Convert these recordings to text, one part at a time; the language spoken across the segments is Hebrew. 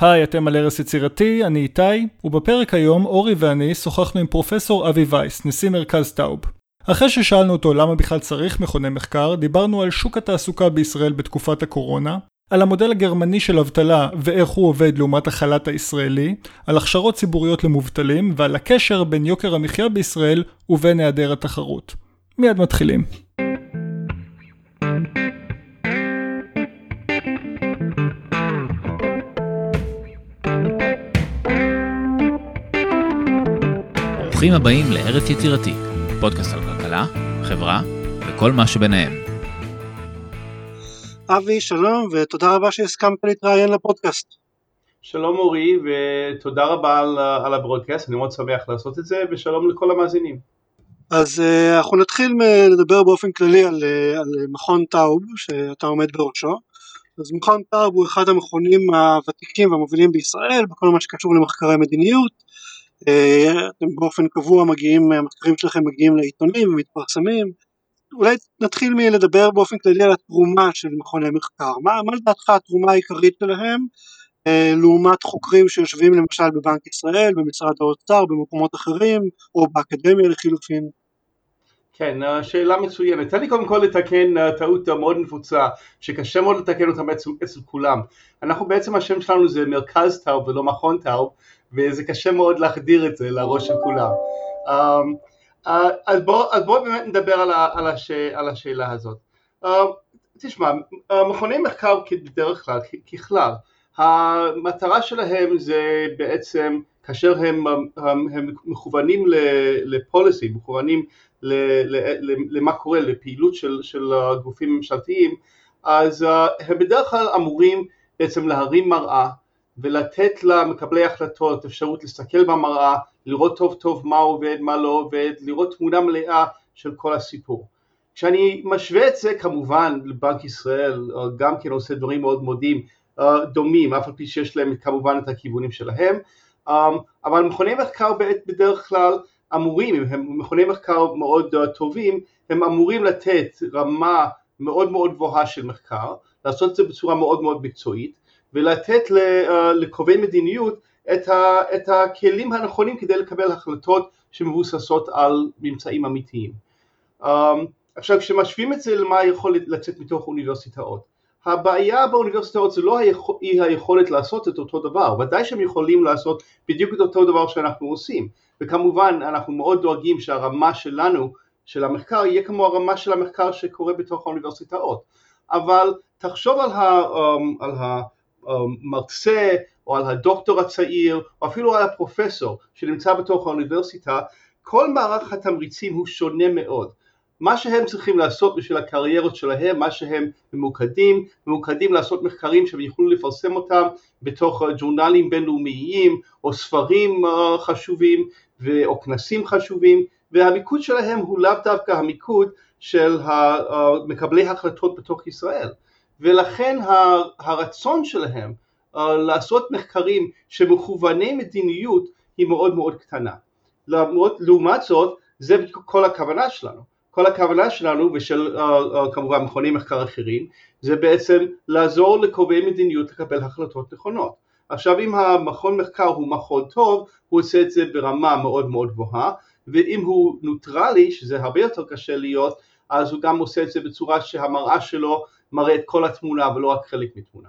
היי, אתם על ערש יצירתי, אני איתי, ובפרק היום אורי ואני שוחחנו עם פרופסור אבי וייס, נשיא מרכז טאוב. אחרי ששאלנו אותו למה בכלל צריך מכוני מחקר, דיברנו על שוק התעסוקה בישראל בתקופת הקורונה, על המודל הגרמני של אבטלה ואיך הוא עובד לעומת החל"ת הישראלי, על הכשרות ציבוריות למובטלים ועל הקשר בין יוקר המחיה בישראל ובין היעדר התחרות. מיד מתחילים. ברוכים הבאים לארץ יצירתי, פודקאסט על כלכלה, חברה וכל מה שביניהם. אבי, שלום ותודה רבה שהסכמת להתראיין לפודקאסט. שלום אורי ותודה רבה על, על הברודקאסט, אני מאוד שמח לעשות את זה ושלום לכל המאזינים. אז uh, אנחנו נתחיל לדבר באופן כללי על, uh, על מכון טאוב שאתה עומד בראשו. אז מכון טאוב הוא אחד המכונים הוותיקים והמובילים בישראל בכל מה שקשור למחקרי מדיניות אה, אתם באופן קבוע מגיעים, המחקרים שלכם מגיעים לעיתונים ומתפרסמים, אולי נתחיל מלדבר באופן כללי על התרומה של מכוני מחקר, מה, מה לדעתך התרומה העיקרית שלהם אה, לעומת חוקרים שיושבים למשל בבנק ישראל, במשרד האוצר, במקומות אחרים, או באקדמיה לחילופין? כן, שאלה מצוינת. תן לי קודם כל לתקן אה, טעות מאוד נפוצה, שקשה מאוד לתקן אותה אצל כולם. אנחנו בעצם השם שלנו זה מרכז טאוב ולא מכון טאוב, וזה קשה מאוד להחדיר את זה לראש של כולם. Uh, אז בואו בוא באמת נדבר על, ה, על, הש, על השאלה הזאת. Uh, תשמע, מכוני מחקר בדרך כלל, ככלל, המטרה שלהם זה בעצם כאשר הם, הם, הם מכוונים לפוליסי, מכוונים ל, ל, ל, למה קורה, לפעילות של, של גופים ממשלתיים, אז הם בדרך כלל אמורים בעצם להרים מראה ולתת למקבלי החלטות אפשרות להסתכל במראה, לראות טוב טוב מה עובד, מה לא עובד, לראות תמונה מלאה של כל הסיפור. כשאני משווה את זה כמובן לבנק ישראל, גם כן עושה דברים מאוד מודים, אה, דומים, אף על פי שיש להם כמובן את הכיוונים שלהם, אה, אבל מכוני מחקר בדרך כלל אמורים, הם מכוני מחקר מאוד אה, טובים, הם אמורים לתת רמה מאוד מאוד גבוהה של מחקר, לעשות את זה בצורה מאוד מאוד מקצועית, ולתת אה, לקובעי מדיניות את, ה, את הכלים הנכונים כדי לקבל החלטות שמבוססות על ממצאים אמיתיים. Um, עכשיו כשמשווים את זה למה יכול לצאת מתוך אוניברסיטאות, הבעיה באוניברסיטאות זה לא אי היכולת לעשות את אותו דבר, ודאי שהם יכולים לעשות בדיוק את אותו דבר שאנחנו עושים, וכמובן אנחנו מאוד דואגים שהרמה שלנו, של המחקר, יהיה כמו הרמה של המחקר שקורה בתוך האוניברסיטאות, אבל תחשוב על, ה, um, על ה המרצה או על הדוקטור הצעיר או אפילו על הפרופסור שנמצא בתוך האוניברסיטה, כל מערך התמריצים הוא שונה מאוד. מה שהם צריכים לעשות בשביל הקריירות שלהם, מה שהם ממוקדים, ממוקדים לעשות מחקרים שהם יוכלו לפרסם אותם בתוך ג'ורנלים בינלאומיים או ספרים אה, חשובים או כנסים חשובים והמיקוד שלהם הוא לאו דווקא המיקוד של אה, מקבלי החלטות בתוך ישראל. ולכן הרצון שלהם uh, לעשות מחקרים שמכווני מדיניות היא מאוד מאוד קטנה. למרות, לעומת זאת זה כל הכוונה שלנו. כל הכוונה שלנו ושל uh, uh, כמובן מכוני מחקר אחרים זה בעצם לעזור לקובעי מדיניות לקבל החלטות נכונות. עכשיו אם המכון מחקר הוא מכון טוב הוא עושה את זה ברמה מאוד מאוד גבוהה ואם הוא נוטרלי שזה הרבה יותר קשה להיות אז הוא גם עושה את זה בצורה שהמראה שלו מראה את כל התמונה ולא רק חלק מתמונה.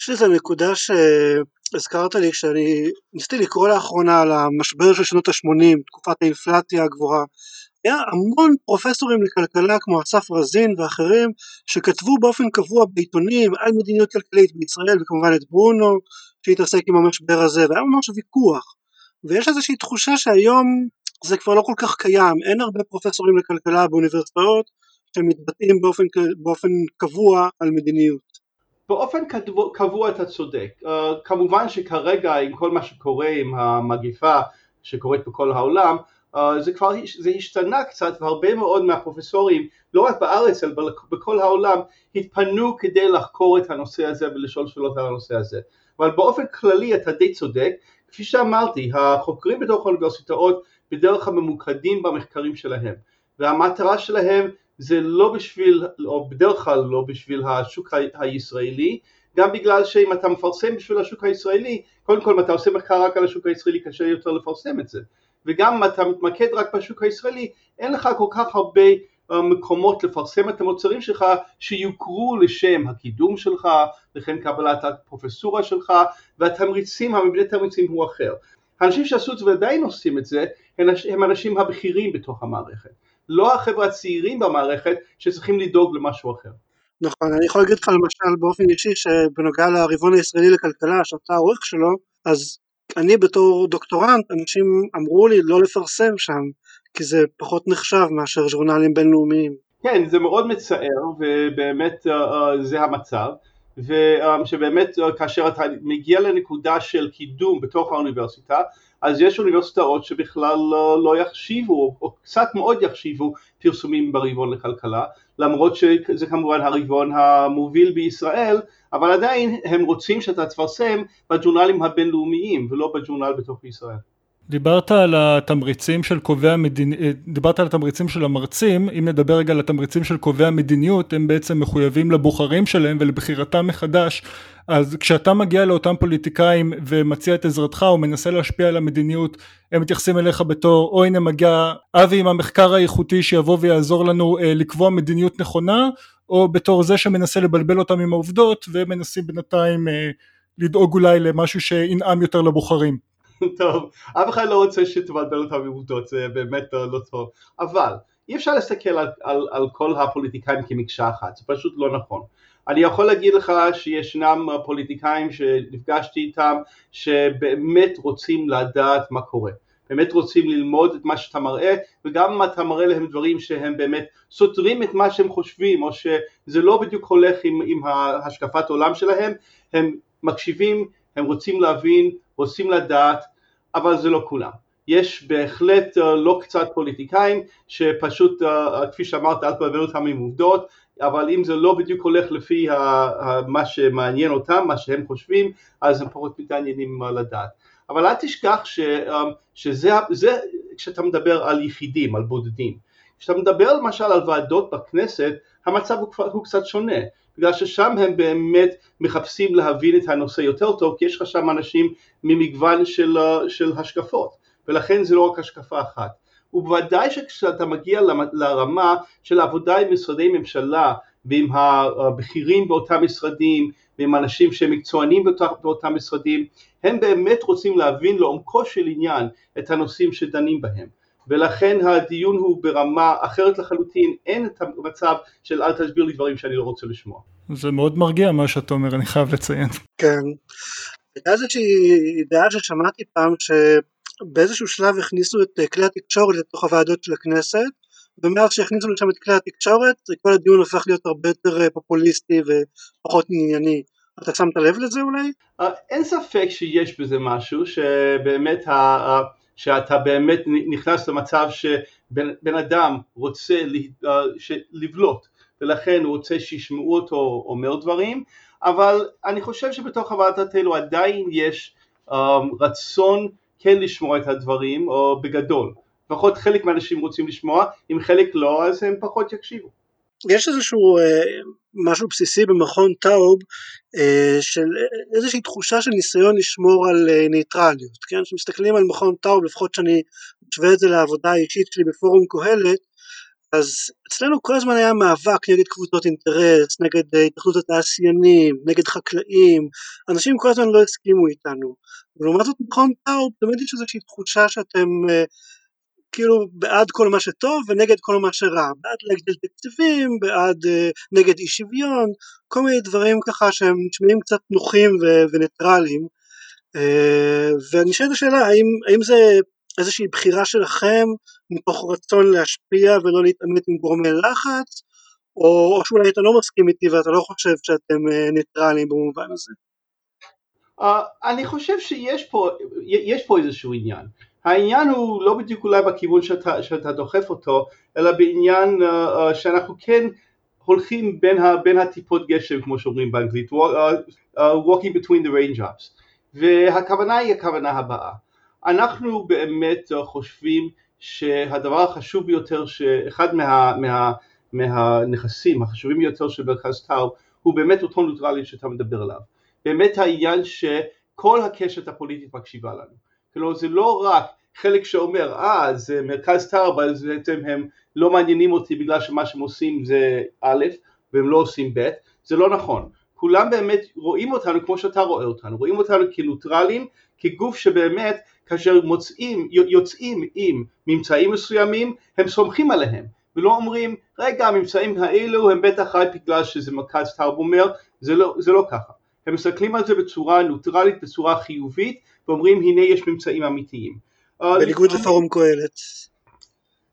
יש איזה נקודה שהזכרת לי כשאני ניסיתי לקרוא לאחרונה על המשבר של שנות ה-80, תקופת האינפלציה הגבוהה, היה המון פרופסורים לכלכלה כמו אסף רזין ואחרים שכתבו באופן קבוע בעיתונים על מדיניות כלכלית בישראל וכמובן את ברונו שהתעסק עם המשבר הזה והיה ממש ויכוח ויש איזושהי תחושה שהיום זה כבר לא כל כך קיים, אין הרבה פרופסורים לכלכלה באוניברסיטאות שמתבטאים באופן, באופן קבוע על מדיניות. באופן קבוע אתה צודק. Uh, כמובן שכרגע עם כל מה שקורה עם המגיפה שקורית בכל העולם, uh, זה כבר זה השתנה קצת והרבה מאוד מהפרופסורים, לא רק בארץ אלא בכל העולם, התפנו כדי לחקור את הנושא הזה ולשאול שאלות על הנושא הזה. אבל באופן כללי אתה די צודק, כפי שאמרתי, החוקרים בתוך האוניברסיטאות בדרך כלל ממוקדים במחקרים שלהם, והמטרה שלהם זה לא בשביל, או בדרך כלל לא בשביל השוק הישראלי, גם בגלל שאם אתה מפרסם בשביל השוק הישראלי, קודם כל אם אתה עושה מחקר רק על השוק הישראלי קשה יותר לפרסם את זה, וגם אם אתה מתמקד רק בשוק הישראלי, אין לך כל כך הרבה אה, מקומות לפרסם את המוצרים שלך שיוכרו לשם הקידום שלך, לכן קבלת הפרופסורה שלך, והתמריצים, המבנה תמריצים הוא אחר. האנשים שעשו את זה ועדיין עושים את זה, הם האנשים הבכירים בתוך המערכת, לא החבר'ה הצעירים במערכת שצריכים לדאוג למשהו אחר. נכון, אני יכול להגיד לך למשל באופן אישי שבנוגע לרבעון הישראלי לכלכלה שאתה העורך שלו, אז אני בתור דוקטורנט, אנשים אמרו לי לא לפרסם שם, כי זה פחות נחשב מאשר ז'ורנלים בינלאומיים. כן, זה מאוד מצער, ובאמת uh, uh, זה המצב, ושבאמת uh, כאשר אתה מגיע לנקודה של קידום בתוך האוניברסיטה, אז יש אוניברסיטאות שבכלל לא, לא יחשיבו, או קצת מאוד יחשיבו פרסומים ברבעון לכלכלה, למרות שזה כמובן הרבעון המוביל בישראל, אבל עדיין הם רוצים שאתה תפרסם בג'ורנלים הבינלאומיים ולא בג'ורנל בתוך ישראל. דיברת על התמריצים של קובעי המדיניות, דיברת על התמריצים של המרצים, אם נדבר רגע על התמריצים של קובעי המדיניות, הם בעצם מחויבים לבוחרים שלהם ולבחירתם מחדש, אז כשאתה מגיע לאותם פוליטיקאים ומציע את עזרתך או מנסה להשפיע על המדיניות, הם מתייחסים אליך בתור, או הנה מגיע אבי עם המחקר האיכותי שיבוא ויעזור לנו אה, לקבוע מדיניות נכונה, או בתור זה שמנסה לבלבל אותם עם העובדות, ומנסים בינתיים אה, לדאוג אולי למשהו שינעם יותר לבוחרים. טוב, אף אחד לא רוצה שתבלבל אותם עם עובדות, זה באמת לא טוב, אבל אי אפשר להסתכל על, על, על כל הפוליטיקאים כמקשה אחת, זה פשוט לא נכון. אני יכול להגיד לך שישנם פוליטיקאים שנפגשתי איתם שבאמת רוצים לדעת מה קורה, באמת רוצים ללמוד את מה שאתה מראה וגם אם אתה מראה להם דברים שהם באמת סותרים את מה שהם חושבים או שזה לא בדיוק הולך עם, עם השקפת עולם שלהם, הם מקשיבים, הם רוצים להבין, רוצים לדעת, אבל זה לא כולם. יש בהחלט uh, לא קצת פוליטיקאים שפשוט, uh, כפי שאמרת, אל תבלבל אותם עם עובדות, אבל אם זה לא בדיוק הולך לפי מה שמעניין אותם, מה שהם חושבים, אז הם פחות מתעניינים לדעת. אבל אל תשכח ש, שזה, זה, כשאתה מדבר על יחידים, על בודדים. כשאתה מדבר למשל על ועדות בכנסת, המצב הוא, הוא קצת שונה. בגלל ששם הם באמת מחפשים להבין את הנושא יותר טוב, כי יש לך שם אנשים ממגוון של, של השקפות, ולכן זה לא רק השקפה אחת. ובוודאי שכשאתה מגיע לרמה של עבודה עם משרדי ממשלה ועם הבכירים באותם משרדים ועם אנשים שהם מקצוענים באותם משרדים, הם באמת רוצים להבין לעומקו של עניין את הנושאים שדנים בהם. ולכן הדיון הוא ברמה אחרת לחלוטין, אין את המצב של אל תסביר לי דברים שאני לא רוצה לשמוע. זה מאוד מרגיע מה שאתה אומר, אני חייב לציין. כן. הייתה איזושהי דעה ששמעתי פעם שבאיזשהו שלב הכניסו את כלי התקשורת לתוך הוועדות של הכנסת ומאז שהכניסו לשם את כלי התקשורת כל הדיון הפך להיות הרבה יותר אה, פופוליסטי ופחות ענייני. אתה שמת לב לזה אולי? Uh, אין ספק שיש בזה משהו שבאמת ה... שאתה באמת נכנס למצב שבן אדם רוצה אה, לבלוט ולכן הוא רוצה שישמעו אותו אומר דברים אבל אני חושב שבתוך הוועדת האלו עדיין יש um, רצון כן לשמוע את הדברים או בגדול. לפחות חלק מהאנשים רוצים לשמוע אם חלק לא אז הם פחות יקשיבו יש איזשהו אה, משהו בסיסי במכון טאוב אה, של איזושהי תחושה של ניסיון לשמור על אה, ניטרליות, כן? כשמסתכלים על מכון טאוב, לפחות שאני משווה את זה לעבודה האישית שלי בפורום קהלת, אז אצלנו כל הזמן היה מאבק נגד קבוצות אינטרס, נגד התאחדות התעשיינים, נגד חקלאים, אנשים כל הזמן לא הסכימו איתנו. ולעומת זאת מכון טאוב תמיד יש איזושהי תחושה שאתם כאילו בעד כל מה שטוב ונגד כל מה שרע, בעד להגדיל תקציבים, בעד uh, נגד אי שוויון, כל מיני דברים ככה שהם נשמעים קצת נוחים ו- ואני שואל את השאלה האם, האם זה איזושהי בחירה שלכם מתוך רצון להשפיע ולא להתעמת עם גורמי לחץ או, או שאולי אתה לא מסכים איתי ואתה לא חושב שאתם uh, ניטרליים במובן הזה? Uh, אני חושב שיש פה, פה איזשהו עניין. העניין הוא לא בדיוק אולי בכיוון שאתה, שאתה דוחף אותו, אלא בעניין uh, שאנחנו כן הולכים בין, ה, בין הטיפות גשם כמו שאומרים באנגלית, uh, walking between the raindrops, והכוונה היא הכוונה הבאה, אנחנו באמת חושבים שהדבר החשוב ביותר, שאחד מה, מה, מהנכסים החשובים ביותר של מרכז טאו הוא באמת אותו נוטרלי שאתה מדבר עליו. באמת העניין שכל הקשת הפוליטית מקשיבה לנו. כלומר זה לא רק חלק שאומר אה זה מרכז תרבה אז בעצם הם לא מעניינים אותי בגלל שמה שהם עושים זה א' והם לא עושים ב', זה לא נכון. כולם באמת רואים אותנו כמו שאתה רואה אותנו, רואים אותנו כנוטרלים, כגוף שבאמת כאשר מוצאים, יוצאים עם ממצאים מסוימים, הם סומכים עליהם, ולא אומרים, רגע הממצאים האלו הם בטח רק בגלל שזה מרכז טאוב אומר, זה לא, זה לא ככה. הם מסתכלים על זה בצורה נוטרלית, בצורה חיובית, ואומרים הנה יש ממצאים אמיתיים. אה, בניגוד לפורום קהלת.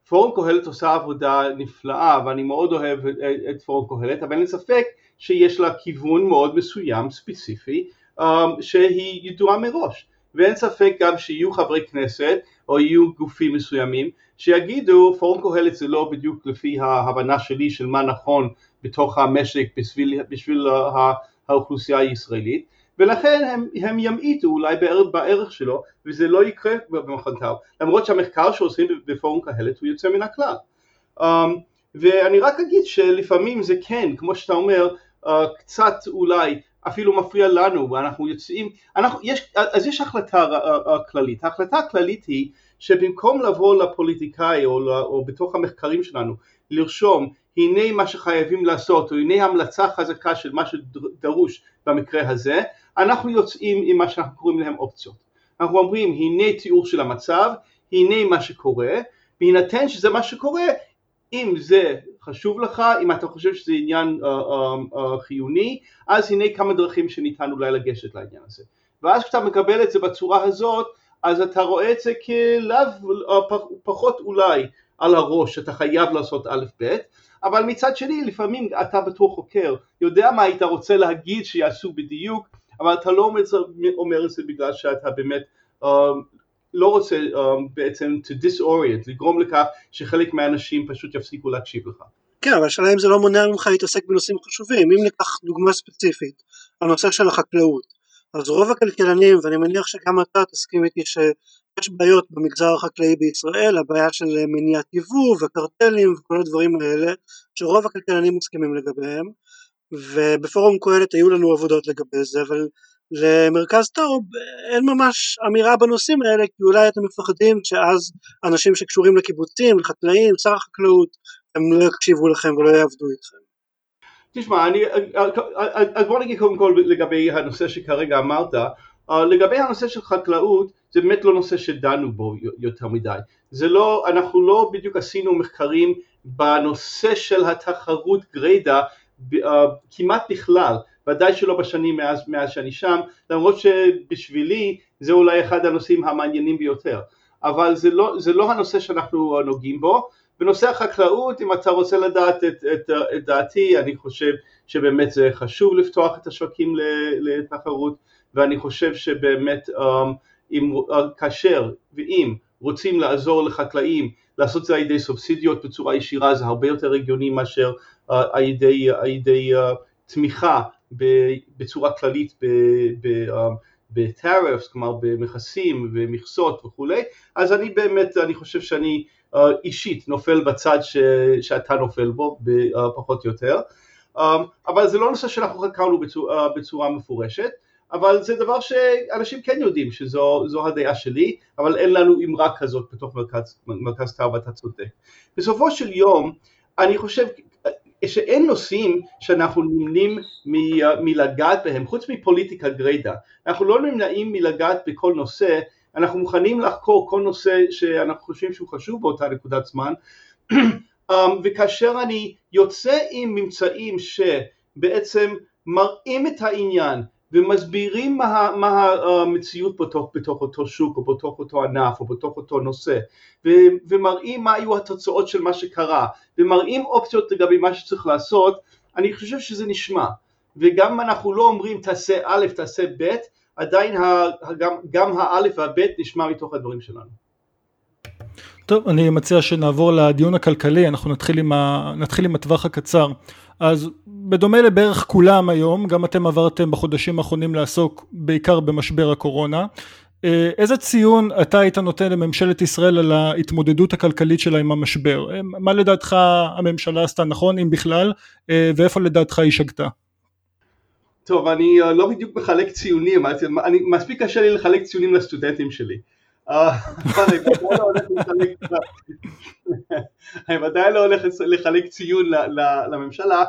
פורום קהלת עושה עבודה נפלאה ואני מאוד אוהב את, את פורום קהלת אבל אין ספק שיש לה כיוון מאוד מסוים ספציפי um, שהיא ידועה מראש ואין ספק גם שיהיו חברי כנסת או יהיו גופים מסוימים שיגידו פורום קהלת זה לא בדיוק לפי ההבנה שלי של מה נכון בתוך המשק בשביל, בשביל האוכלוסייה הישראלית ולכן הם, הם ימעיטו אולי בערך, בערך שלו וזה לא יקרה טאו למרות שהמחקר שעושים בפורום קהלת הוא יוצא מן הכלל. um, ואני רק אגיד שלפעמים זה כן כמו שאתה אומר uh, קצת אולי אפילו מפריע לנו ואנחנו יוצאים אנחנו, יש, אז יש החלטה uh, כללית. ההחלטה הכללית היא שבמקום לבוא לפוליטיקאי או, או בתוך המחקרים שלנו לרשום הנה מה שחייבים לעשות או הנה המלצה חזקה של מה שדרוש במקרה הזה אנחנו יוצאים עם מה שאנחנו קוראים להם אופציות. אנחנו אומרים הנה תיאור של המצב, הנה מה שקורה, בהינתן שזה מה שקורה, אם זה חשוב לך, אם אתה חושב שזה עניין uh, uh, uh, חיוני, אז הנה כמה דרכים שניתן אולי לגשת לעניין הזה. ואז כשאתה מקבל את זה בצורה הזאת, אז אתה רואה את זה כלאו, uh, פחות אולי על הראש, אתה חייב לעשות א' ב', אבל מצד שני לפעמים אתה בתור חוקר יודע מה היית רוצה להגיד שיעשו בדיוק אבל אתה לא אומר את זה בגלל שאתה באמת um, לא רוצה um, בעצם to disorient, לגרום לכך שחלק מהאנשים פשוט יפסיקו להקשיב לך. כן, אבל השאלה אם זה לא מונע ממך להתעסק בנושאים חשובים, אם ניקח דוגמה ספציפית, הנושא של החקלאות, אז רוב הכלכלנים, ואני מניח שגם אתה תסכים איתי שיש בעיות במגזר החקלאי בישראל, הבעיה של מניעת יבוא וקרטלים וכל הדברים האלה, שרוב הכלכלנים מסכימים לגביהם, ובפורום קהלת היו לנו עבודות לגבי זה אבל למרכז טאוב אין ממש אמירה בנושאים האלה כי אולי אתם מפחדים שאז אנשים שקשורים לקיבוצים, לחקלאים, שר החקלאות הם לא יקשיבו לכם ולא יעבדו איתכם. תשמע, אני, אז בוא נגיד קודם כל לגבי הנושא שכרגע אמרת, לגבי הנושא של חקלאות זה באמת לא נושא שדנו בו יותר מדי, זה לא, אנחנו לא בדיוק עשינו מחקרים בנושא של התחרות גריידה uh, כמעט בכלל, ודאי שלא בשנים מאז, מאז שאני שם, למרות שבשבילי זה אולי אחד הנושאים המעניינים ביותר, אבל זה לא, זה לא הנושא שאנחנו נוגעים בו. בנושא החקלאות, אם אתה רוצה לדעת את, את, את דעתי, אני חושב שבאמת זה חשוב לפתוח את השווקים לתחרות, ואני חושב שבאמת um, אם, uh, כאשר ואם רוצים לעזור לחקלאים לעשות את זה על ידי סובסידיות בצורה ישירה זה הרבה יותר הגיוני מאשר uh, על ידי, על ידי uh, תמיכה בצורה כללית בטארפס, um, כלומר במכסים ומכסות וכולי, אז אני באמת, אני חושב שאני אישית נופל בצד ש, שאתה נופל בו, פחות או יותר, um, אבל זה לא נושא שאנחנו חקרנו בצורה, בצורה מפורשת, אבל זה דבר שאנשים כן יודעים שזו הדעה שלי, אבל אין לנו אמרה כזאת בתוך מרכז, מרכז טאו ואתה צודק. בסופו של יום, אני חושב שאין נושאים שאנחנו נמנים מלגעת בהם, חוץ מפוליטיקה גריידה. אנחנו לא נמנעים מלגעת בכל נושא, אנחנו מוכנים לחקור כל נושא שאנחנו חושבים שהוא חשוב באותה נקודת זמן, um, וכאשר אני יוצא עם ממצאים שבעצם מראים את העניין ומסבירים מה, מה המציאות בתוך, בתוך אותו שוק או בתוך אותו ענף או בתוך אותו נושא ו, ומראים מה היו התוצאות של מה שקרה ומראים אופציות לגבי מה שצריך לעשות אני חושב שזה נשמע. וגם אם אנחנו לא אומרים תעשה א' תעשה ב' עדיין ה, גם, גם האלף והב' נשמע מתוך הדברים שלנו. טוב אני מציע שנעבור לדיון הכלכלי. אנחנו נתחיל עם, ה... נתחיל עם הטווח הקצר אז בדומה לבערך כולם היום, גם אתם עברתם בחודשים האחרונים לעסוק בעיקר במשבר הקורונה. אה, איזה ציון אתה היית נותן לממשלת ישראל על ההתמודדות הכלכלית שלה עם המשבר? אה, מה לדעתך הממשלה עשתה נכון, אם בכלל, אה, ואיפה לדעתך היא שגתה? טוב, אני לא בדיוק מחלק ציונים, אני, מספיק קשה לי לחלק ציונים לסטודנטים שלי. אני ודאי לא הולך לחלק ציון לממשלה.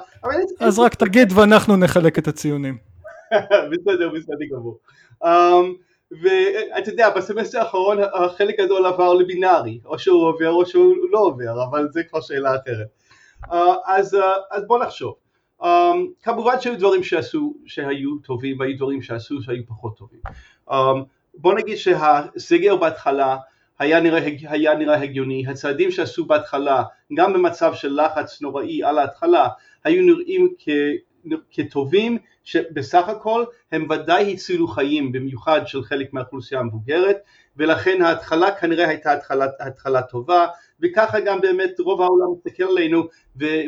אז רק תגיד ואנחנו נחלק את הציונים. בסדר, בסדר גמור. אמ, ואתה יודע, בסמסטר האחרון החלק גדול עבר לבינארי, או שהוא עובר או שהוא לא עובר, אבל זה כבר שאלה אחרת. אה, אז, אה, אז בוא נחשוב. Um, כמובן שהיו דברים שעשו שהיו טובים והיו דברים שעשו שהיו פחות טובים. Um, בוא נגיד שהסגר בהתחלה היה נראה, היה נראה הגיוני, הצעדים שעשו בהתחלה, גם במצב של לחץ נוראי על ההתחלה, היו נראים כ, כטובים, שבסך הכל הם ודאי הצילו חיים, במיוחד של חלק מהאוכלוסייה המבוגרת, ולכן ההתחלה כנראה הייתה התחלה, התחלה טובה, וככה גם באמת רוב העולם מסתכל עלינו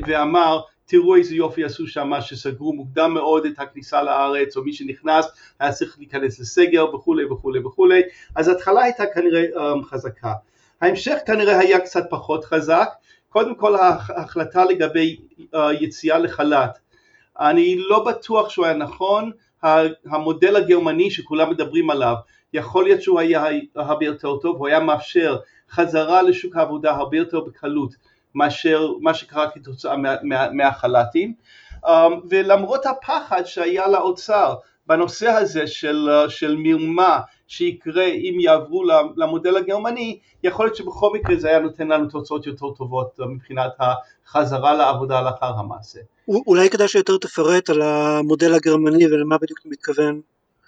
ואמר תראו איזה יופי עשו שם שסגרו מוקדם מאוד את הכניסה לארץ או מי שנכנס היה צריך להיכנס לסגר וכולי וכולי וכולי. אז ההתחלה הייתה כנראה um, חזקה. ההמשך כנראה היה קצת פחות חזק. קודם כל ההחלטה לגבי uh, יציאה לחל"ת. אני לא בטוח שהוא היה נכון. המודל הגרמני שכולם מדברים עליו יכול להיות שהוא היה הרבה יותר טוב, הוא היה מאפשר חזרה לשוק העבודה הרבה יותר בקלות מאשר מה שקרה כתוצאה מהחל"תים um, ולמרות הפחד שהיה לאוצר בנושא הזה של, של מרמה שיקרה אם יעברו למודל הגרמני, יכול להיות שבכל מקרה זה היה נותן לנו תוצאות יותר טובות מבחינת החזרה לעבודה לאחר המעשה. אולי כדאי שיותר תפרט על המודל הגרמני ולמה בדיוק אתה מתכוון.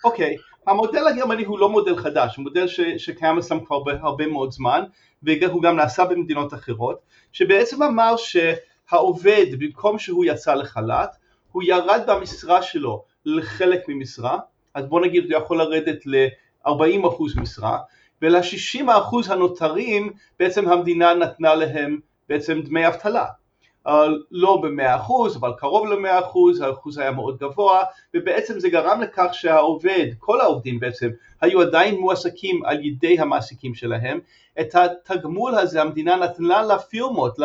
אוקיי, okay. המודל הגרמני הוא לא מודל חדש, הוא מודל ש, שקיים אצלם כבר הרבה מאוד זמן והוא גם נעשה במדינות אחרות, שבעצם אמר שהעובד במקום שהוא יצא לחל"ת, הוא ירד במשרה שלו לחלק ממשרה, אז בוא נגיד הוא יכול לרדת ל-40% משרה, ול-60% הנותרים בעצם המדינה נתנה להם בעצם דמי אבטלה. לא במאה אחוז, אבל קרוב למאה אחוז, האחוז היה מאוד גבוה, ובעצם זה גרם לכך שהעובד, כל העובדים בעצם, היו עדיין מועסקים על ידי המעסיקים שלהם. את התגמול הזה המדינה נתנה לפירמות,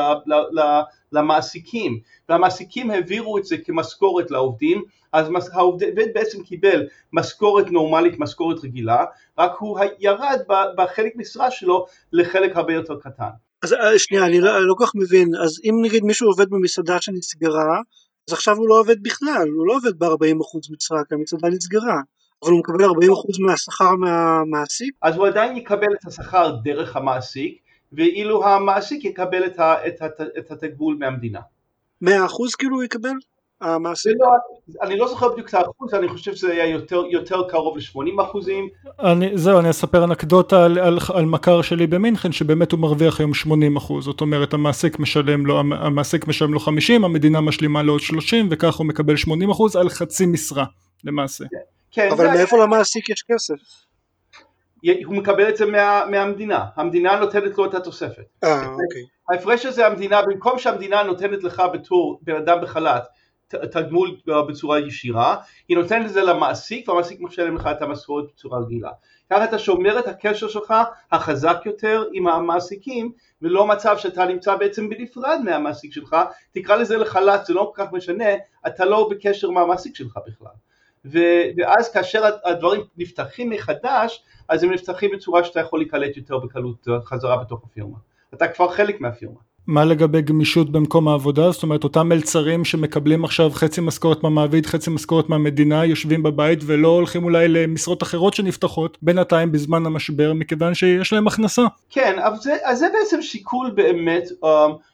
למעסיקים, והמעסיקים העבירו את זה כמשכורת לעובדים, אז העובד בעצם קיבל משכורת נורמלית, משכורת רגילה, רק הוא ירד בחלק משרה שלו לחלק הרבה יותר קטן. אז אה, שנייה, אני לא, לא כל כך מבין, אז אם נגיד מישהו עובד במסעדה שנסגרה, אז עכשיו הוא לא עובד בכלל, הוא לא עובד ב-40% משרה, כי המסעדה נסגרה, אבל הוא מקבל 40% מהשכר מהמעסיק? אז הוא עדיין יקבל את השכר דרך המעסיק, ואילו המעסיק יקבל את התגבול מהמדינה. 100% כאילו הוא יקבל? המעסיק? לא, אני לא זוכר בדיוק את האחוז, אני חושב שזה היה יותר, יותר קרוב ל-80 אחוזים. אני, זהו, אני אספר אנקדוטה על, על, על מכר שלי במינכן, שבאמת הוא מרוויח היום 80 אחוז, זאת אומרת המעסיק משלם לו, המעסיק משלם לו 50, המדינה משלימה לו עוד 30, וכך הוא מקבל 80 אחוז על חצי משרה, למעשה. כן, כן אבל מאיפה היה... למעסיק יש כסף? הוא מקבל את זה מה, מהמדינה, המדינה נותנת לו את התוספת. אה, אוקיי. ההפרש הזה המדינה, במקום שהמדינה נותנת לך בתור בן אדם בחל"ת תגמול בצורה ישירה, היא נותנת את זה למעסיק והמעסיק משלם לך את המשכורת בצורה רגילה. ככה אתה שומר את הקשר שלך החזק יותר עם המעסיקים ולא מצב שאתה נמצא בעצם בנפרד מהמעסיק שלך, תקרא לזה לחל"ת, זה לא כל כך משנה, אתה לא בקשר עם המעסיק שלך בכלל. ואז כאשר הדברים נפתחים מחדש, אז הם נפתחים בצורה שאתה יכול להיקלט יותר בקלות חזרה בתוך הפירמה. אתה כבר חלק מהפירמה. מה לגבי גמישות במקום העבודה? זאת אומרת אותם מלצרים שמקבלים עכשיו חצי משכורת מהמעביד, חצי משכורת מהמדינה, יושבים בבית ולא הולכים אולי למשרות אחרות שנפתחות בינתיים בזמן המשבר מכיוון שיש להם הכנסה. כן, אבל זה, אז זה בעצם שיקול באמת um,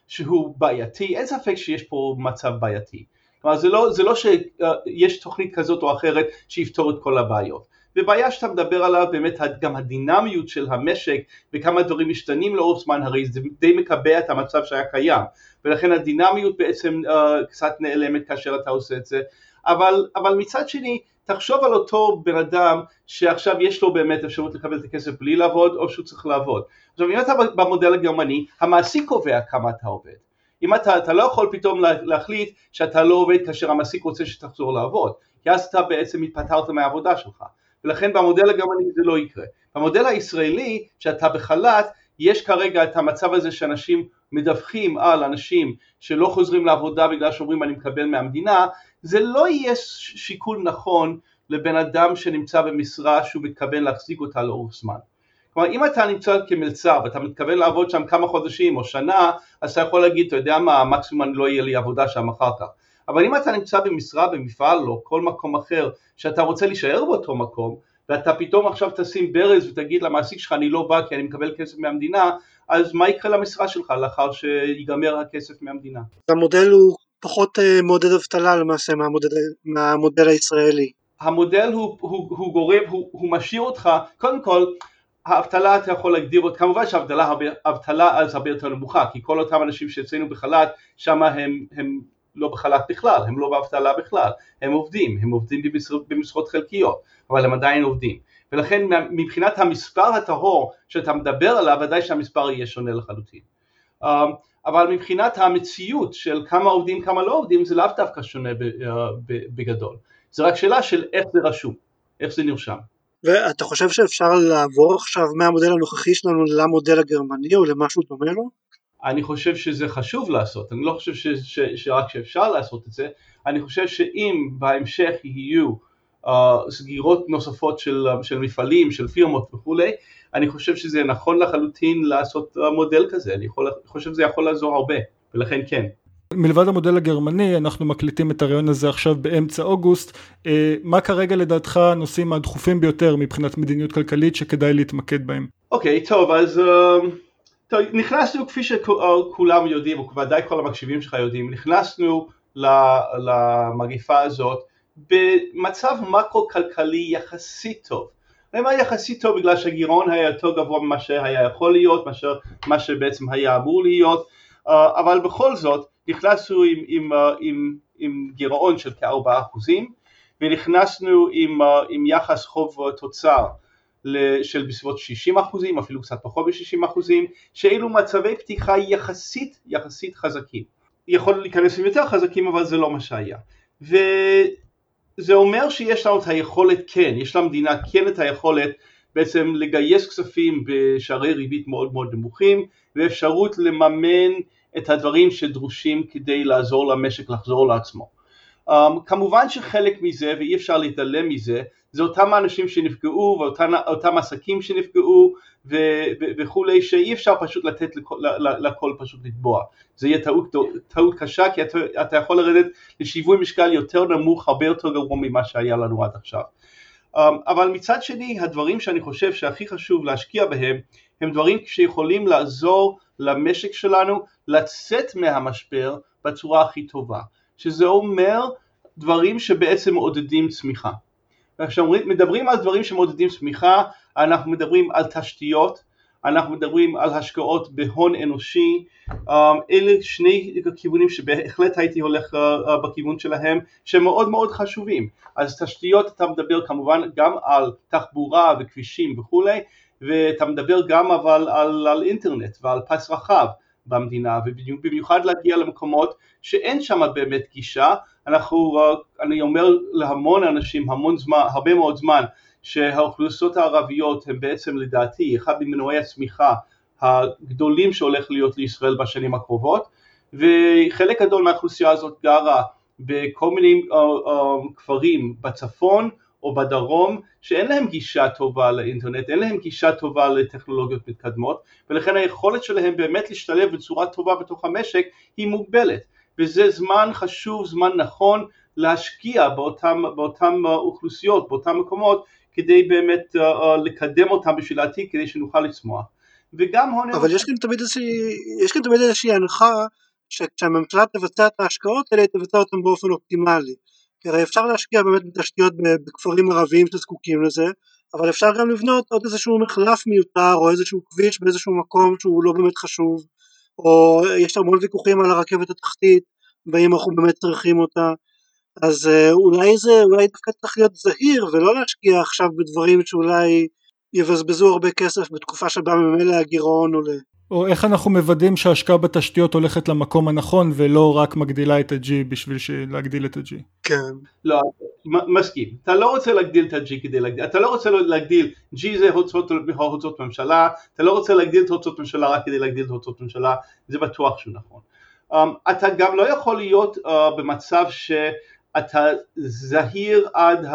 שהוא בעייתי, אין ספק שיש פה מצב בעייתי. כלומר זה לא, זה לא שיש uh, תוכנית כזאת או אחרת שיפתור את כל הבעיות. ובעיה שאתה מדבר עליו באמת גם הדינמיות של המשק וכמה דברים משתנים לאורך זמן הרי זה די מקבע את המצב שהיה קיים. ולכן הדינמיות בעצם uh, קצת נעלמת כאשר אתה עושה את זה. אבל, אבל מצד שני תחשוב על אותו בן אדם שעכשיו יש לו באמת אפשרות לקבל את הכסף בלי לעבוד או שהוא צריך לעבוד. עכשיו אם אתה במודל הגרמני המעסיק קובע כמה אתה עובד. אם אתה, אתה לא יכול פתאום להחליט שאתה לא עובד כאשר המעסיק רוצה שתחזור לעבוד. כי אז אתה בעצם התפטרת מהעבודה שלך ולכן במודל הגרמני זה לא יקרה. במודל הישראלי, שאתה בחל"ת, יש כרגע את המצב הזה שאנשים מדווחים על אנשים שלא חוזרים לעבודה בגלל שאומרים אני מקבל מהמדינה, זה לא יהיה שיקול נכון לבן אדם שנמצא במשרה שהוא מתכוון להחזיק אותה לאורך זמן. כלומר אם אתה נמצא כמלצר ואתה מתכוון לעבוד שם כמה חודשים או שנה אז אתה יכול להגיד אתה יודע מה מקסימום לא יהיה לי עבודה שם אחר כך אבל אם אתה נמצא במשרה במפעל או כל מקום אחר שאתה רוצה להישאר באותו מקום ואתה פתאום עכשיו תשים ברז ותגיד למעסיק שלך אני לא בא כי אני מקבל כסף מהמדינה אז מה יקרה למשרה שלך לאחר שיגמר הכסף מהמדינה? המודל הוא פחות אה, מעודד אבטלה למעשה מהמודל, מהמודל הישראלי. המודל הוא, הוא, הוא גורם, הוא, הוא משאיר אותך, קודם כל האבטלה אתה יכול להגדיר אותה, כמובן שהאבטלה אז הרבה יותר נמוכה, כי כל אותם אנשים שאצלנו בחל"ת, שם הם, הם לא בחל"ת בכלל, הם לא באבטלה בכלל, הם עובדים, הם עובדים במשרות, במשרות חלקיות, אבל הם עדיין עובדים, ולכן מבחינת המספר הטהור שאתה מדבר עליו, ודאי שהמספר יהיה שונה לחלוטין. Um, אבל מבחינת המציאות של כמה עובדים כמה לא עובדים זה לאו דווקא שונה אה, בגדול, זה רק שאלה של איך זה רשום, איך זה נרשם. ואתה חושב שאפשר לעבור עכשיו מהמודל הנוכחי שלנו למודל הגרמני או למשהו דומה לו? אני חושב שזה חשוב לעשות, אני לא חושב ש, ש, שרק שאפשר לעשות את זה, אני חושב שאם בהמשך יהיו uh, סגירות נוספות של, של מפעלים, של פירמות וכולי, אני חושב שזה נכון לחלוטין לעשות מודל כזה, אני יכול, חושב שזה יכול לעזור הרבה, ולכן כן. מלבד המודל הגרמני, אנחנו מקליטים את הרעיון הזה עכשיו באמצע אוגוסט, אה, מה כרגע לדעתך הנושאים הדחופים ביותר מבחינת מדיניות כלכלית שכדאי להתמקד בהם? אוקיי, okay, טוב, אז uh, נכנסנו כפי שכולם יודעים, וודאי כל המקשיבים שלך יודעים, נכנסנו למגיפה הזאת במצב מקרו-כלכלי יחסית טוב. אומר יחסית טוב בגלל שהגירעון היה יותר גבוה ממה שהיה יכול להיות, מאשר מה שבעצם היה אמור להיות, אה, אבל בכל זאת נכנסנו עם, עם, אה, עם, עם גירעון של כארבעה אחוזים ונכנסנו עם, אה, עם יחס חוב תוצר של בסביבות 60 אחוזים, אפילו קצת פחות מ-60 אחוזים, שאלו מצבי פתיחה יחסית יחסית חזקים. יכול להיכנס עם יותר חזקים אבל זה לא מה שהיה. וזה אומר שיש לנו את היכולת כן, יש למדינה כן את היכולת בעצם לגייס כספים בשערי ריבית מאוד מאוד נמוכים ואפשרות לממן את הדברים שדרושים כדי לעזור למשק לחזור לעצמו. Um, כמובן שחלק מזה ואי אפשר להתעלם מזה זה אותם האנשים שנפגעו ואותם עסקים שנפגעו ו- ו- וכולי שאי אפשר פשוט לתת לכל, לכל פשוט לטבוע זה יהיה טעות, טעות קשה כי אתה, אתה יכול לרדת לשיווי משקל יותר נמוך הרבה יותר גרוע ממה שהיה לנו עד עכשיו. um, אבל מצד שני הדברים שאני חושב שהכי חשוב להשקיע בהם הם דברים שיכולים לעזור למשק שלנו לצאת מהמשבר בצורה הכי טובה, שזה אומר דברים שבעצם מעודדים צמיחה. כשמדברים על דברים שמעודדים צמיחה, אנחנו מדברים על תשתיות, אנחנו מדברים על השקעות בהון אנושי, um, אלה שני כיוונים שבהחלט הייתי הולך uh, uh, בכיוון שלהם, שהם מאוד מאוד חשובים. אז תשתיות אתה מדבר כמובן גם על תחבורה וכבישים וכולי, ואתה מדבר גם אבל על, על אינטרנט ועל פס רחב במדינה ובמיוחד להגיע למקומות שאין שם באמת גישה. אנחנו, אני אומר להמון אנשים המון זמן, הרבה מאוד זמן שהאוכלוסיות הערביות הן בעצם לדעתי אחד ממנועי הצמיחה הגדולים שהולך להיות לישראל בשנים הקרובות. וחלק גדול מהאוכלוסייה הזאת גרה בכל מיני uh, uh, כפרים בצפון או בדרום שאין להם גישה טובה לאינטרנט, אין להם גישה טובה לטכנולוגיות מתקדמות ולכן היכולת שלהם באמת להשתלב בצורה טובה בתוך המשק היא מוגבלת. וזה זמן חשוב, זמן נכון להשקיע באותם, באותם אוכלוסיות, באותם מקומות כדי באמת uh, לקדם אותם בשביל העתיד כדי שנוכל לצמוח. וגם הון... אבל יש כאן תמיד איזושהי הנחה שכשהממשלה תבצע את ההשקעות האלה היא תבצע אותן באופן אופטימלי כי הרי אפשר להשקיע באמת בתשתיות בכפרים ערביים שזקוקים לזה, אבל אפשר גם לבנות עוד איזשהו מחלף מיותר או איזשהו כביש באיזשהו מקום שהוא לא באמת חשוב, או יש המון ויכוחים על הרכבת התחתית, והאם אנחנו באמת צריכים אותה, אז אה, אולי זה, אולי דווקא צריך להיות זהיר ולא להשקיע עכשיו בדברים שאולי יבזבזו הרבה כסף בתקופה שבה ממילא הגירעון עולה. או איך אנחנו מוודאים שההשקעה בתשתיות הולכת למקום הנכון ולא רק מגדילה את ה-G בשביל להגדיל את ה-G. כן. לא, מסכים. אתה לא רוצה להגדיל את ה-G כדי להגדיל, אתה לא רוצה להגדיל, G זה הוצאות, הוצאות ממשלה, אתה לא רוצה להגדיל את הוצאות ממשלה רק כדי להגדיל את הוצאות ממשלה, זה בטוח שהוא נכון. Um, אתה גם לא יכול להיות uh, במצב ש... אתה זהיר עד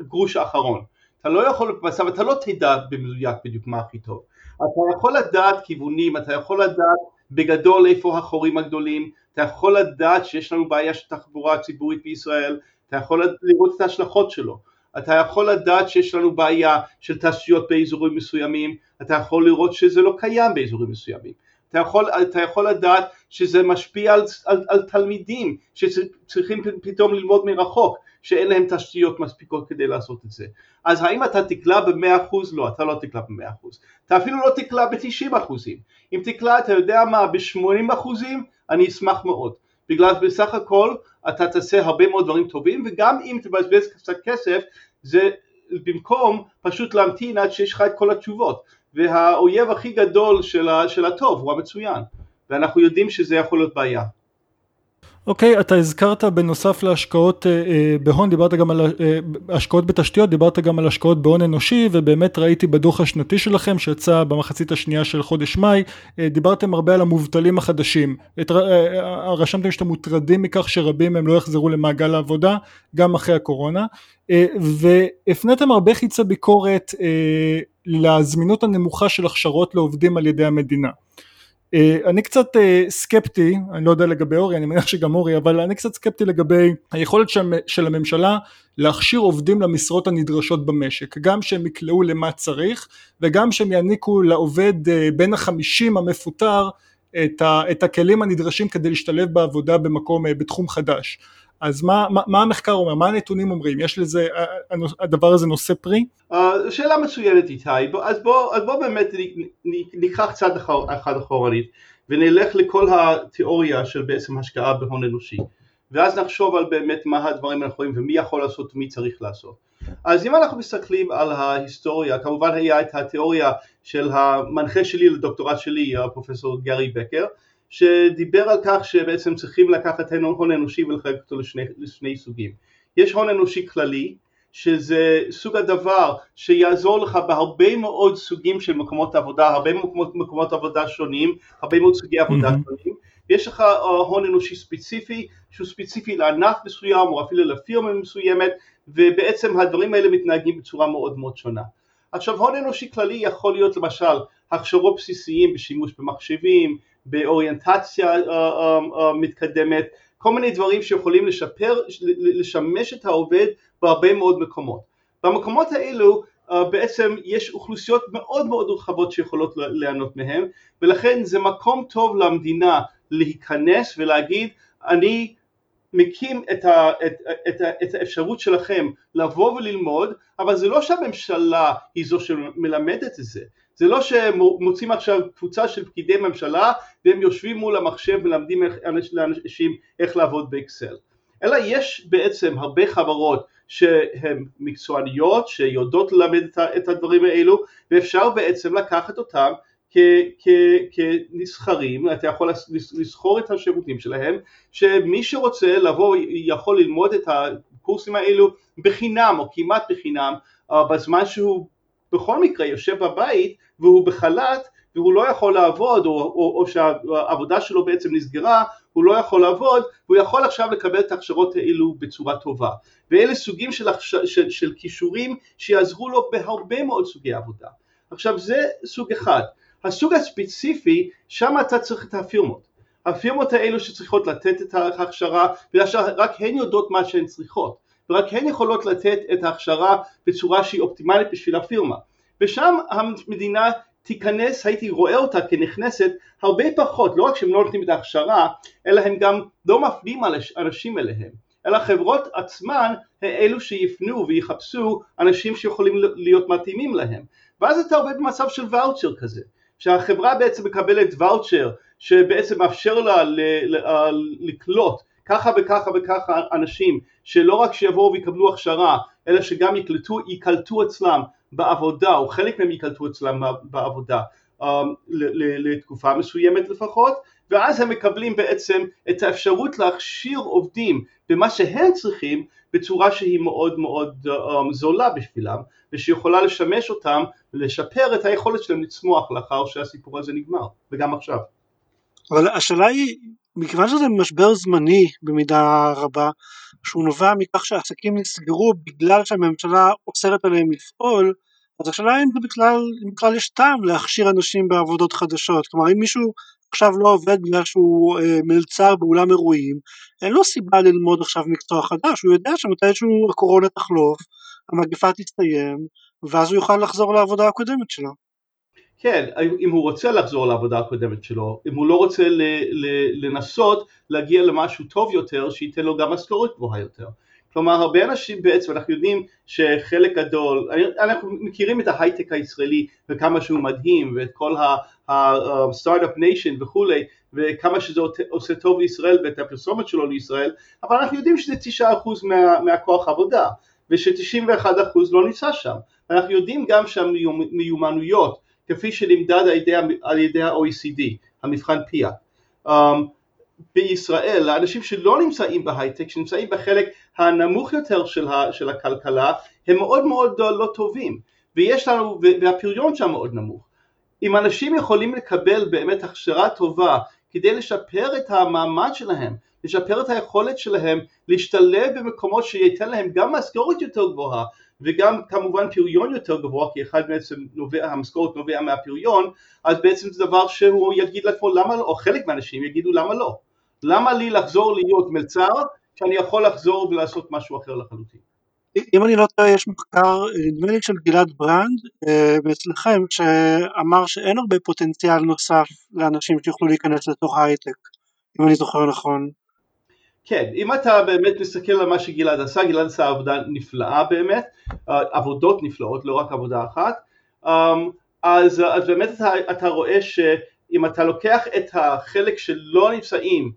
הגרוש האחרון. אתה לא יכול במצב, אתה לא תדע במדויק בדיוק מה הכי טוב. אתה יכול לדעת כיוונים, אתה יכול לדעת בגדול איפה החורים הגדולים, אתה יכול לדעת שיש לנו בעיה של תחבורה ציבורית בישראל, אתה יכול לראות את ההשלכות שלו, אתה יכול לדעת שיש לנו בעיה של תשתיות באזורים מסוימים, אתה יכול לראות שזה לא קיים באזורים מסוימים, אתה יכול, אתה יכול לדעת שזה משפיע על, על, על תלמידים שצריכים פתאום ללמוד מרחוק, שאין להם תשתיות מספיקות כדי לעשות את זה. אז האם אתה תקלע ב-100%? לא, אתה לא תקלע ב-100%. אתה אפילו לא תקלע ב-90%. אם תקלע, אתה יודע מה, ב-80%, אני אשמח מאוד. בגלל בסך הכל אתה תעשה הרבה מאוד דברים טובים, וגם אם תבזבז קצת כסף, זה במקום פשוט להמתין עד שיש לך את כל התשובות. והאויב הכי גדול של, של הטוב הוא המצוין, ואנחנו יודעים שזה יכול להיות בעיה. אוקיי, okay, אתה הזכרת בנוסף להשקעות אה, אה, בהון, דיברת גם על אה, השקעות בתשתיות, דיברת גם על השקעות בהון אנושי, ובאמת ראיתי בדוח השנתי שלכם שיצא במחצית השנייה של חודש מאי, אה, דיברתם הרבה על המובטלים החדשים. את, אה, אה, רשמתם שאתם מוטרדים מכך שרבים מהם לא יחזרו למעגל העבודה, גם אחרי הקורונה, אה, והפניתם הרבה חיצי ביקורת אה, לזמינות הנמוכה של הכשרות לעובדים על ידי המדינה. אה, אני קצת אה, סקפטי, אני לא יודע לגבי אורי, אני מניח שגם אורי, אבל אני קצת סקפטי לגבי היכולת של הממשלה להכשיר עובדים למשרות הנדרשות במשק, גם שהם יקלעו למה צריך וגם שהם יעניקו לעובד אה, בין החמישים המפוטר את, את הכלים הנדרשים כדי להשתלב בעבודה במקום, בתחום חדש. אז מה, מה, מה המחקר אומר? מה הנתונים אומרים? יש לזה, הדבר הזה נושא פרי? Uh, שאלה מצוינת איתי, אז בוא, אז בוא באמת ניקח צעד אחד אחורנית ונלך לכל התיאוריה של בעצם השקעה בהון אנושי ואז נחשוב על באמת מה הדברים הנכונים ומי יכול לעשות ומי צריך לעשות. אז אם אנחנו מסתכלים על ההיסטוריה, כמובן היה את התיאוריה של המנחה שלי לדוקטורט שלי, הפרופסור גרי בקר, שדיבר על כך שבעצם צריכים לקחת הון אנושי ולחלק אותו לשני, לשני סוגים. יש הון אנושי כללי, שזה סוג הדבר שיעזור לך בהרבה מאוד סוגים של מקומות עבודה, הרבה מקומות, מקומות עבודה שונים, הרבה מאוד סוגי עבודה mm-hmm. שונים, ויש לך uh, הון אנושי ספציפי, שהוא ספציפי לענף מסוים או אפילו לפירמה מסוימת, ובעצם הדברים האלה מתנהגים בצורה מאוד מאוד שונה. עכשיו הון אנושי כללי יכול להיות למשל הכשרות בסיסיים בשימוש במחשבים, באוריינטציה uh, uh, uh, מתקדמת, כל מיני דברים שיכולים לשפר, לשמש את העובד בהרבה מאוד מקומות. במקומות האלו בעצם יש אוכלוסיות מאוד מאוד רחבות שיכולות ליהנות מהם ולכן זה מקום טוב למדינה להיכנס ולהגיד אני מקים את, ה, את, את, את האפשרות שלכם לבוא וללמוד אבל זה לא שהממשלה היא זו שמלמדת את זה זה לא שמוצאים עכשיו קבוצה של פקידי ממשלה והם יושבים מול המחשב ומלמדים לאנשים איך לעבוד באקסל. אלא יש בעצם הרבה חברות שהן מקצועניות שיודעות ללמד את הדברים האלו ואפשר בעצם לקחת אותם כנסחרים, אתה יכול לסחור את השירותים שלהם, שמי שרוצה לבוא יכול ללמוד את הקורסים האלו בחינם או כמעט בחינם בזמן שהוא בכל מקרה יושב בבית והוא בחל"ת והוא לא יכול לעבוד או, או, או שהעבודה שלו בעצם נסגרה, הוא לא יכול לעבוד והוא יכול עכשיו לקבל את ההכשרות האלו בצורה טובה ואלה סוגים של, של, של כישורים שיעזרו לו בהרבה מאוד סוגי עבודה. עכשיו זה סוג אחד. הסוג הספציפי, שם אתה צריך את הפירמות. הפירמות האלו שצריכות לתת את ההכשרה, בגלל שרק הן יודעות מה שהן צריכות. ורק הן יכולות לתת את ההכשרה בצורה שהיא אופטימלית בשביל הפירמה. ושם המדינה תיכנס, הייתי רואה אותה כנכנסת הרבה פחות, לא רק שהם לא נותנים את ההכשרה, אלא הם גם לא מפנים אנשים אליהם, אלא חברות עצמן אלו שיפנו ויחפשו אנשים שיכולים להיות מתאימים להם. ואז אתה עובד במצב של ואוצ'ר כזה, שהחברה בעצם מקבלת ואוצ'ר שבעצם מאפשר לה לקלוט ככה וככה וככה אנשים שלא רק שיבואו ויקבלו הכשרה אלא שגם יקלטו, ייקלטו אצלם בעבודה או חלק מהם ייקלטו אצלם בעבודה um, לתקופה מסוימת לפחות ואז הם מקבלים בעצם את האפשרות להכשיר עובדים במה שהם צריכים בצורה שהיא מאוד מאוד um, זולה בשבילם ושיכולה לשמש אותם ולשפר את היכולת שלהם לצמוח לאחר שהסיפור הזה נגמר וגם עכשיו. אבל השאלה היא מכיוון שזה משבר זמני במידה רבה, שהוא נובע מכך שעסקים נסגרו בגלל שהממשלה אוסרת עליהם לפעול, אז השאלה אם בכלל, אם בכלל יש טעם להכשיר אנשים בעבודות חדשות, כלומר אם מישהו עכשיו לא עובד בגלל שהוא אה, מלצר באולם אירועים, אין לו סיבה ללמוד עכשיו מקצוע חדש, הוא יודע שמתישהו הקורונה תחלוף, המגפה תסתיים, ואז הוא יוכל לחזור לעבודה הקודמת שלו. כן, אם הוא רוצה לחזור לעבודה הקודמת שלו, אם הוא לא רוצה ל, ל, לנסות להגיע למשהו טוב יותר, שייתן לו גם משכורת גבוהה יותר. כלומר הרבה אנשים בעצם, אנחנו יודעים שחלק גדול, אנחנו מכירים את ההייטק הישראלי וכמה שהוא מדהים ואת כל ה start-up nation וכולי וכמה שזה עושה טוב לישראל ואת הפרסומת שלו לישראל, אבל אנחנו יודעים שזה 9% מה, מהכוח עבודה וש-91% לא נמצא שם. אנחנו יודעים גם שהמיומנויות כפי שנמדד על ידי, על ידי ה-OECD, המבחן פיאט, um, בישראל, לאנשים שלא נמצאים בהייטק, שנמצאים בחלק הנמוך יותר של, ה, של הכלכלה, הם מאוד מאוד לא טובים, ויש לנו, והפריון שם מאוד נמוך. אם אנשים יכולים לקבל באמת הכשרה טובה כדי לשפר את המעמד שלהם, לשפר את היכולת שלהם להשתלב במקומות שייתן להם גם משכורת יותר גבוהה וגם כמובן פריון יותר גבוה כי אחד בעצם נובע, המשכורת נובע מהפריון אז בעצם זה דבר שהוא יגיד לעצמו למה לא, או חלק מהאנשים יגידו למה לא? למה לי לחזור להיות מלצר כשאני יכול לחזור ולעשות משהו אחר לחלוטין? אם אני לא טועה יש מחקר נדמה לי של גלעד ברנד אה, אצלכם שאמר שאין הרבה פוטנציאל נוסף לאנשים שיוכלו להיכנס לתוך ההייטק אם אני זוכר נכון כן, אם אתה באמת מסתכל על מה שגלעד עשה, גלעד עשה עבודה נפלאה באמת, אה, עבודות נפלאות, לא רק עבודה אחת, אמ, אז, אז באמת אתה, אתה רואה שאם אתה לוקח את החלק שלא נמצאים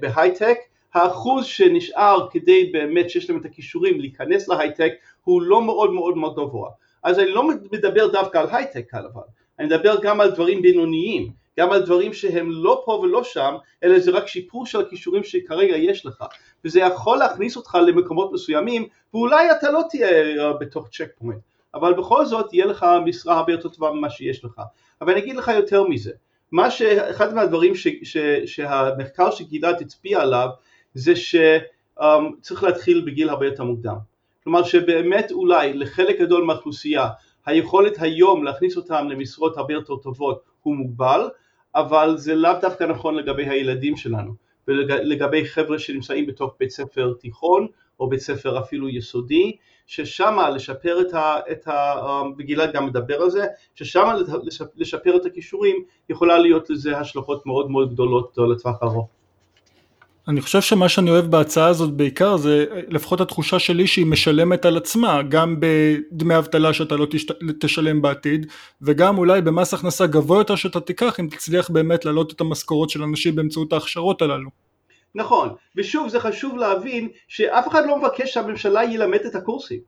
בהייטק, האחוז שנשאר כדי באמת שיש להם את הכישורים להיכנס להייטק הוא לא מאוד מאוד מאוד גבוה. אז אני לא מדבר דווקא על הייטק כלבן, אני מדבר גם על דברים בינוניים. גם על דברים שהם לא פה ולא שם, אלא זה רק שיפור של הכישורים שכרגע יש לך, וזה יכול להכניס אותך למקומות מסוימים, ואולי אתה לא תהיה אה, בתוך צ'ק פוינט, אבל בכל זאת תהיה לך משרה הרבה יותר טובה ממה שיש לך. אבל אני אגיד לך יותר מזה, מה שאחד מהדברים ש, ש, שהמחקר שגלעד הצביע עליו, זה שצריך um, להתחיל בגיל הרבה יותר מוקדם. כלומר שבאמת אולי לחלק גדול מהאוכלוסייה היכולת היום להכניס אותם למשרות הרבה יותר טובות הוא מוגבל, אבל זה לאו דווקא נכון לגבי הילדים שלנו ולגבי חבר'ה שנמצאים בתוך בית ספר תיכון או בית ספר אפילו יסודי ששם לשפר את ה... את ה וגלעד גם מדבר על זה, ששם לשפר את הכישורים יכולה להיות לזה השלכות מאוד מאוד גדולות לטווח ארוך. אני חושב שמה שאני אוהב בהצעה הזאת בעיקר זה לפחות התחושה שלי שהיא משלמת על עצמה גם בדמי אבטלה שאתה לא תשת... תשלם בעתיד וגם אולי במס הכנסה גבוה יותר שאתה תיקח אם תצליח באמת להעלות את המשכורות של אנשים באמצעות ההכשרות הללו. נכון ושוב זה חשוב להבין שאף אחד לא מבקש שהממשלה ילמד את הקורסים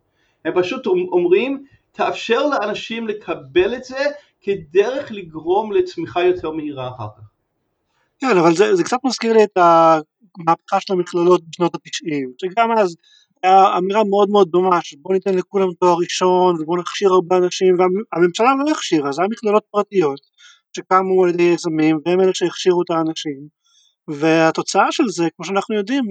הם פשוט אומרים תאפשר לאנשים לקבל את זה כדרך לגרום לצמיחה יותר מהירה אחר כך. כן אבל זה, זה קצת מזכיר לי את ה... המהפכה של המכללות בשנות התשעים, שגם אז היה אמירה מאוד מאוד דומה שבוא ניתן לכולם תואר ראשון ובוא נכשיר הרבה אנשים והממשלה לא הכשירה, זה היה מכללות פרטיות שקמו על ידי יזמים והם אלה שהכשירו את האנשים והתוצאה של זה כמו שאנחנו יודעים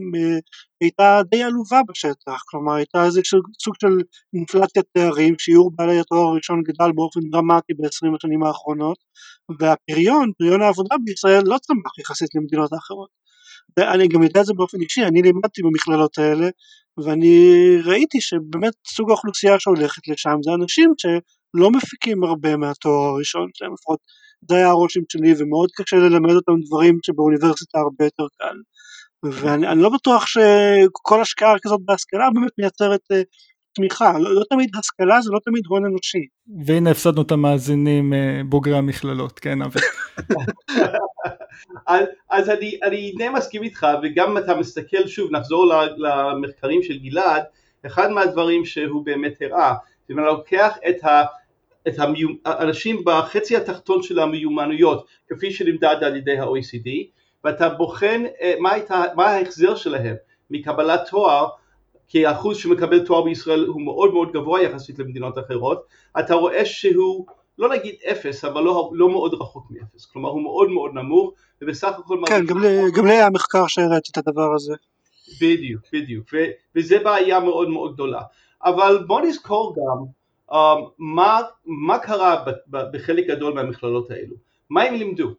הייתה די עלובה בשטח, כלומר הייתה איזה סוג של אינפלציית תארים, שיעור בעלי התואר הראשון גדל באופן דרמטי ב-20 השנים האחרונות והפריון, פריון העבודה בישראל לא צמח יחסית למדינות האחרות אני גם יודע את זה באופן אישי, אני לימדתי במכללות האלה ואני ראיתי שבאמת סוג האוכלוסייה שהולכת לשם זה אנשים שלא מפיקים הרבה מהתואר הראשון שלהם, לפחות זה היה הרושם שלי ומאוד קשה ללמד אותם דברים שבאוניברסיטה הרבה יותר קל. ואני לא בטוח שכל השקעה כזאת בהשכלה באמת מייצרת אה, תמיכה, לא, לא תמיד השכלה זה לא תמיד הון אנושי. והנה הפסדנו את המאזינים אה, בוגרי המכללות, כן אבל. אז, אז אני, אני די מסכים איתך וגם אתה מסתכל שוב נחזור למחקרים של גלעד אחד מהדברים שהוא באמת הראה זה אם אני לוקח את, ה, את האנשים בחצי התחתון של המיומנויות כפי שנמדד על ידי ה-OECD ואתה בוחן אה, מה, הייתה, מה ההחזר שלהם מקבלת תואר כי האחוז שמקבל תואר בישראל הוא מאוד מאוד גבוה יחסית למדינות אחרות, אתה רואה שהוא לא נגיד אפס, אבל לא, לא מאוד רחוק מאפס, כלומר הוא מאוד מאוד נמוך, ובסך הכל... כן, גם, לי, גם לי היה מחקר שהראיתי את הדבר הזה. בדיוק, בדיוק, ו, וזה בעיה מאוד מאוד גדולה. אבל בוא נזכור גם um, מה, מה קרה ב, ב, בחלק גדול מהמכללות האלו, מה הם לימדו.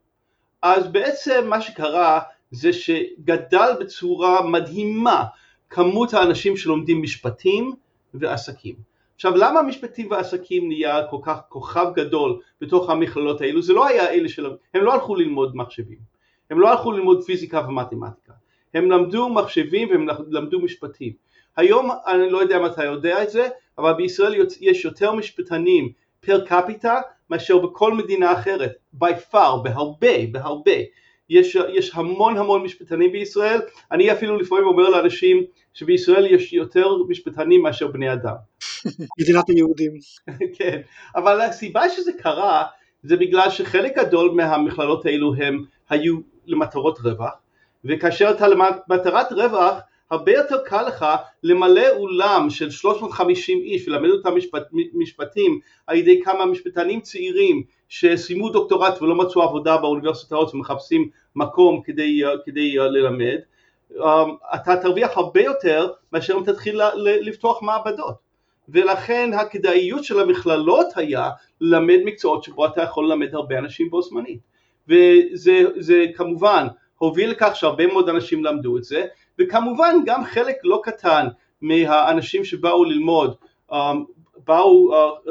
אז בעצם מה שקרה זה שגדל בצורה מדהימה כמות האנשים שלומדים משפטים ועסקים. עכשיו למה משפטים ועסקים נהיה כל כך כוכב גדול בתוך המכללות האלו? זה לא היה אלה של... הם לא הלכו ללמוד מחשבים, הם לא הלכו ללמוד פיזיקה ומתמטיקה, הם למדו מחשבים והם למדו משפטים. היום אני לא יודע אם אתה יודע את זה, אבל בישראל יש יותר משפטנים פר קפיטה מאשר בכל מדינה אחרת, by far, בהרבה, בהרבה. יש, יש המון המון משפטנים בישראל, אני אפילו לפעמים אומר לאנשים שבישראל יש יותר משפטנים מאשר בני אדם. מדינת היהודים. כן, אבל הסיבה שזה קרה זה בגלל שחלק גדול מהמכללות האלו הם היו למטרות רווח, וכאשר אתה למטרת רווח הרבה יותר קל לך למלא אולם של 350 איש וללמד אותם משפט, משפטים על ידי כמה משפטנים צעירים שסיימו דוקטורט ולא מצאו עבודה באוניברסיטאות ומחפשים מקום כדי, כדי ללמד, אתה תרוויח הרבה יותר מאשר אם תתחיל לפתוח מעבדות. ולכן הכדאיות של המכללות היה ללמד מקצועות שבו אתה יכול ללמד הרבה אנשים בו זמנית. וזה כמובן הוביל לכך שהרבה מאוד אנשים למדו את זה וכמובן גם חלק לא קטן מהאנשים שבאו ללמוד um, באו, uh, uh,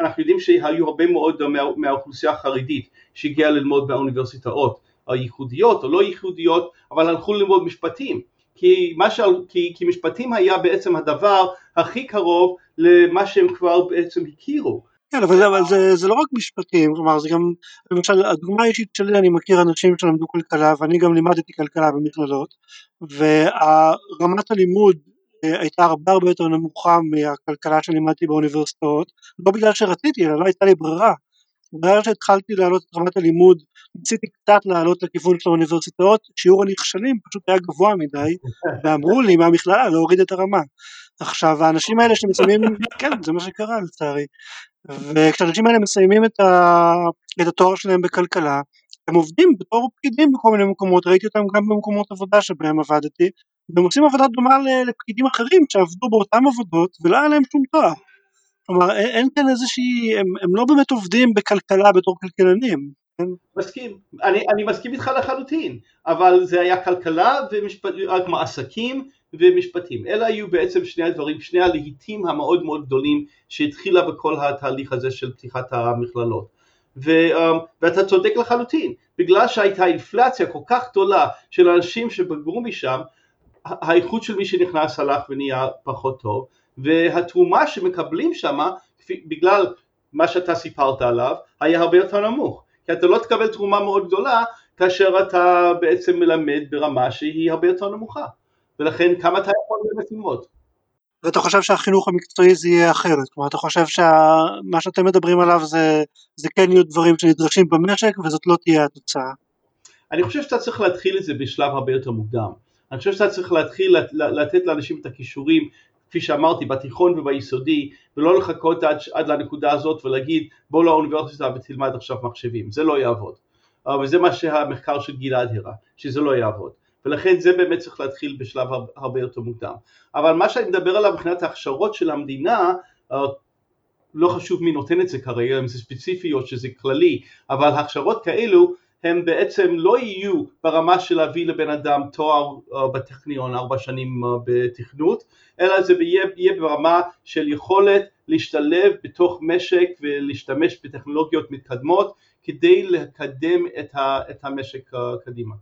אנחנו יודעים שהיו הרבה מאוד מה, מהאוכלוסייה החרדית שהגיעה ללמוד באוניברסיטאות הייחודיות או לא ייחודיות אבל הלכו ללמוד משפטים. כי, ש... כי, כי משפטים היה בעצם הדבר הכי קרוב למה שהם כבר בעצם הכירו כן, אבל, אבל זה, זה לא רק משפטים, כלומר זה גם, למשל הדוגמה האישית שלי, אני מכיר אנשים שלמדו כלכלה ואני גם לימדתי כלכלה במכללות ורמת הלימוד אה, הייתה הרבה הרבה יותר נמוכה מהכלכלה שלימדתי באוניברסיטאות, לא בגלל שרציתי, אלא לא הייתה לי ברירה. בגלל שהתחלתי להעלות את רמת הלימוד, ניסיתי קצת לעלות לכיוון של האוניברסיטאות, שיעור הנכשלים פשוט היה גבוה מדי, ואמרו לי מהמכללה להוריד את הרמה. עכשיו האנשים האלה שמסיימים, כן זה מה שקרה לצערי, וכשאנשים האלה מסיימים את, ה, את התואר שלהם בכלכלה, הם עובדים בתור פקידים בכל מיני מקומות, ראיתי אותם גם במקומות עבודה שבהם עבדתי, והם עושים עבודה דומה לפקידים אחרים שעבדו באותן עבודות ולא היה להם שום תואר. כלומר אין כאן איזושהי, הם, הם לא באמת עובדים בכלכלה בתור כלכלנים. כן? מסכים, אני, אני מסכים איתך לחלוטין, אבל זה היה כלכלה ומשפט, כמו עסקים ומשפטים. אלה היו בעצם שני הדברים, שני הלהיטים המאוד מאוד גדולים שהתחילה בכל התהליך הזה של פתיחת המכללות. ו, um, ואתה צודק לחלוטין, בגלל שהייתה אינפלציה כל כך גדולה של אנשים שבגרו משם, האיכות של מי שנכנס הלך ונהיה פחות טוב, והתרומה שמקבלים שם, בגלל מה שאתה סיפרת עליו, היה הרבה יותר נמוך. כי אתה לא תקבל תרומה מאוד גדולה כאשר אתה בעצם מלמד ברמה שהיא הרבה יותר נמוכה. ולכן כמה אתה יכול באמת ללמוד. ואתה חושב שהחינוך המקצועי זה יהיה אחרת, כלומר אתה חושב שמה שאתם מדברים עליו זה, זה כן יהיו דברים שנדרשים במשק וזאת לא תהיה התוצאה. אני חושב שאתה צריך להתחיל את זה בשלב הרבה יותר מוקדם. אני חושב שאתה צריך להתחיל לתת לאנשים את הכישורים, כפי שאמרתי, בתיכון וביסודי, ולא לחכות עד, עד לנקודה הזאת ולהגיד בוא לאוניברסיטה ותלמד עכשיו מחשבים, זה לא יעבוד. וזה מה שהמחקר של גלעד הראה, שזה לא יעבוד. ולכן זה באמת צריך להתחיל בשלב הרבה יותר מוקדם. אבל מה שאני מדבר עליו מבחינת ההכשרות של המדינה, אה, לא חשוב מי נותן את זה כרגע, אם זה ספציפי או שזה כללי, אבל הכשרות כאלו הם בעצם לא יהיו ברמה של להביא לבן אדם תואר uh, בטכניון ארבע שנים uh, בתכנות, אלא זה יהיה, יהיה ברמה של יכולת להשתלב בתוך משק ולהשתמש בטכנולוגיות מתקדמות כדי לקדם את, ה, את המשק קדימה.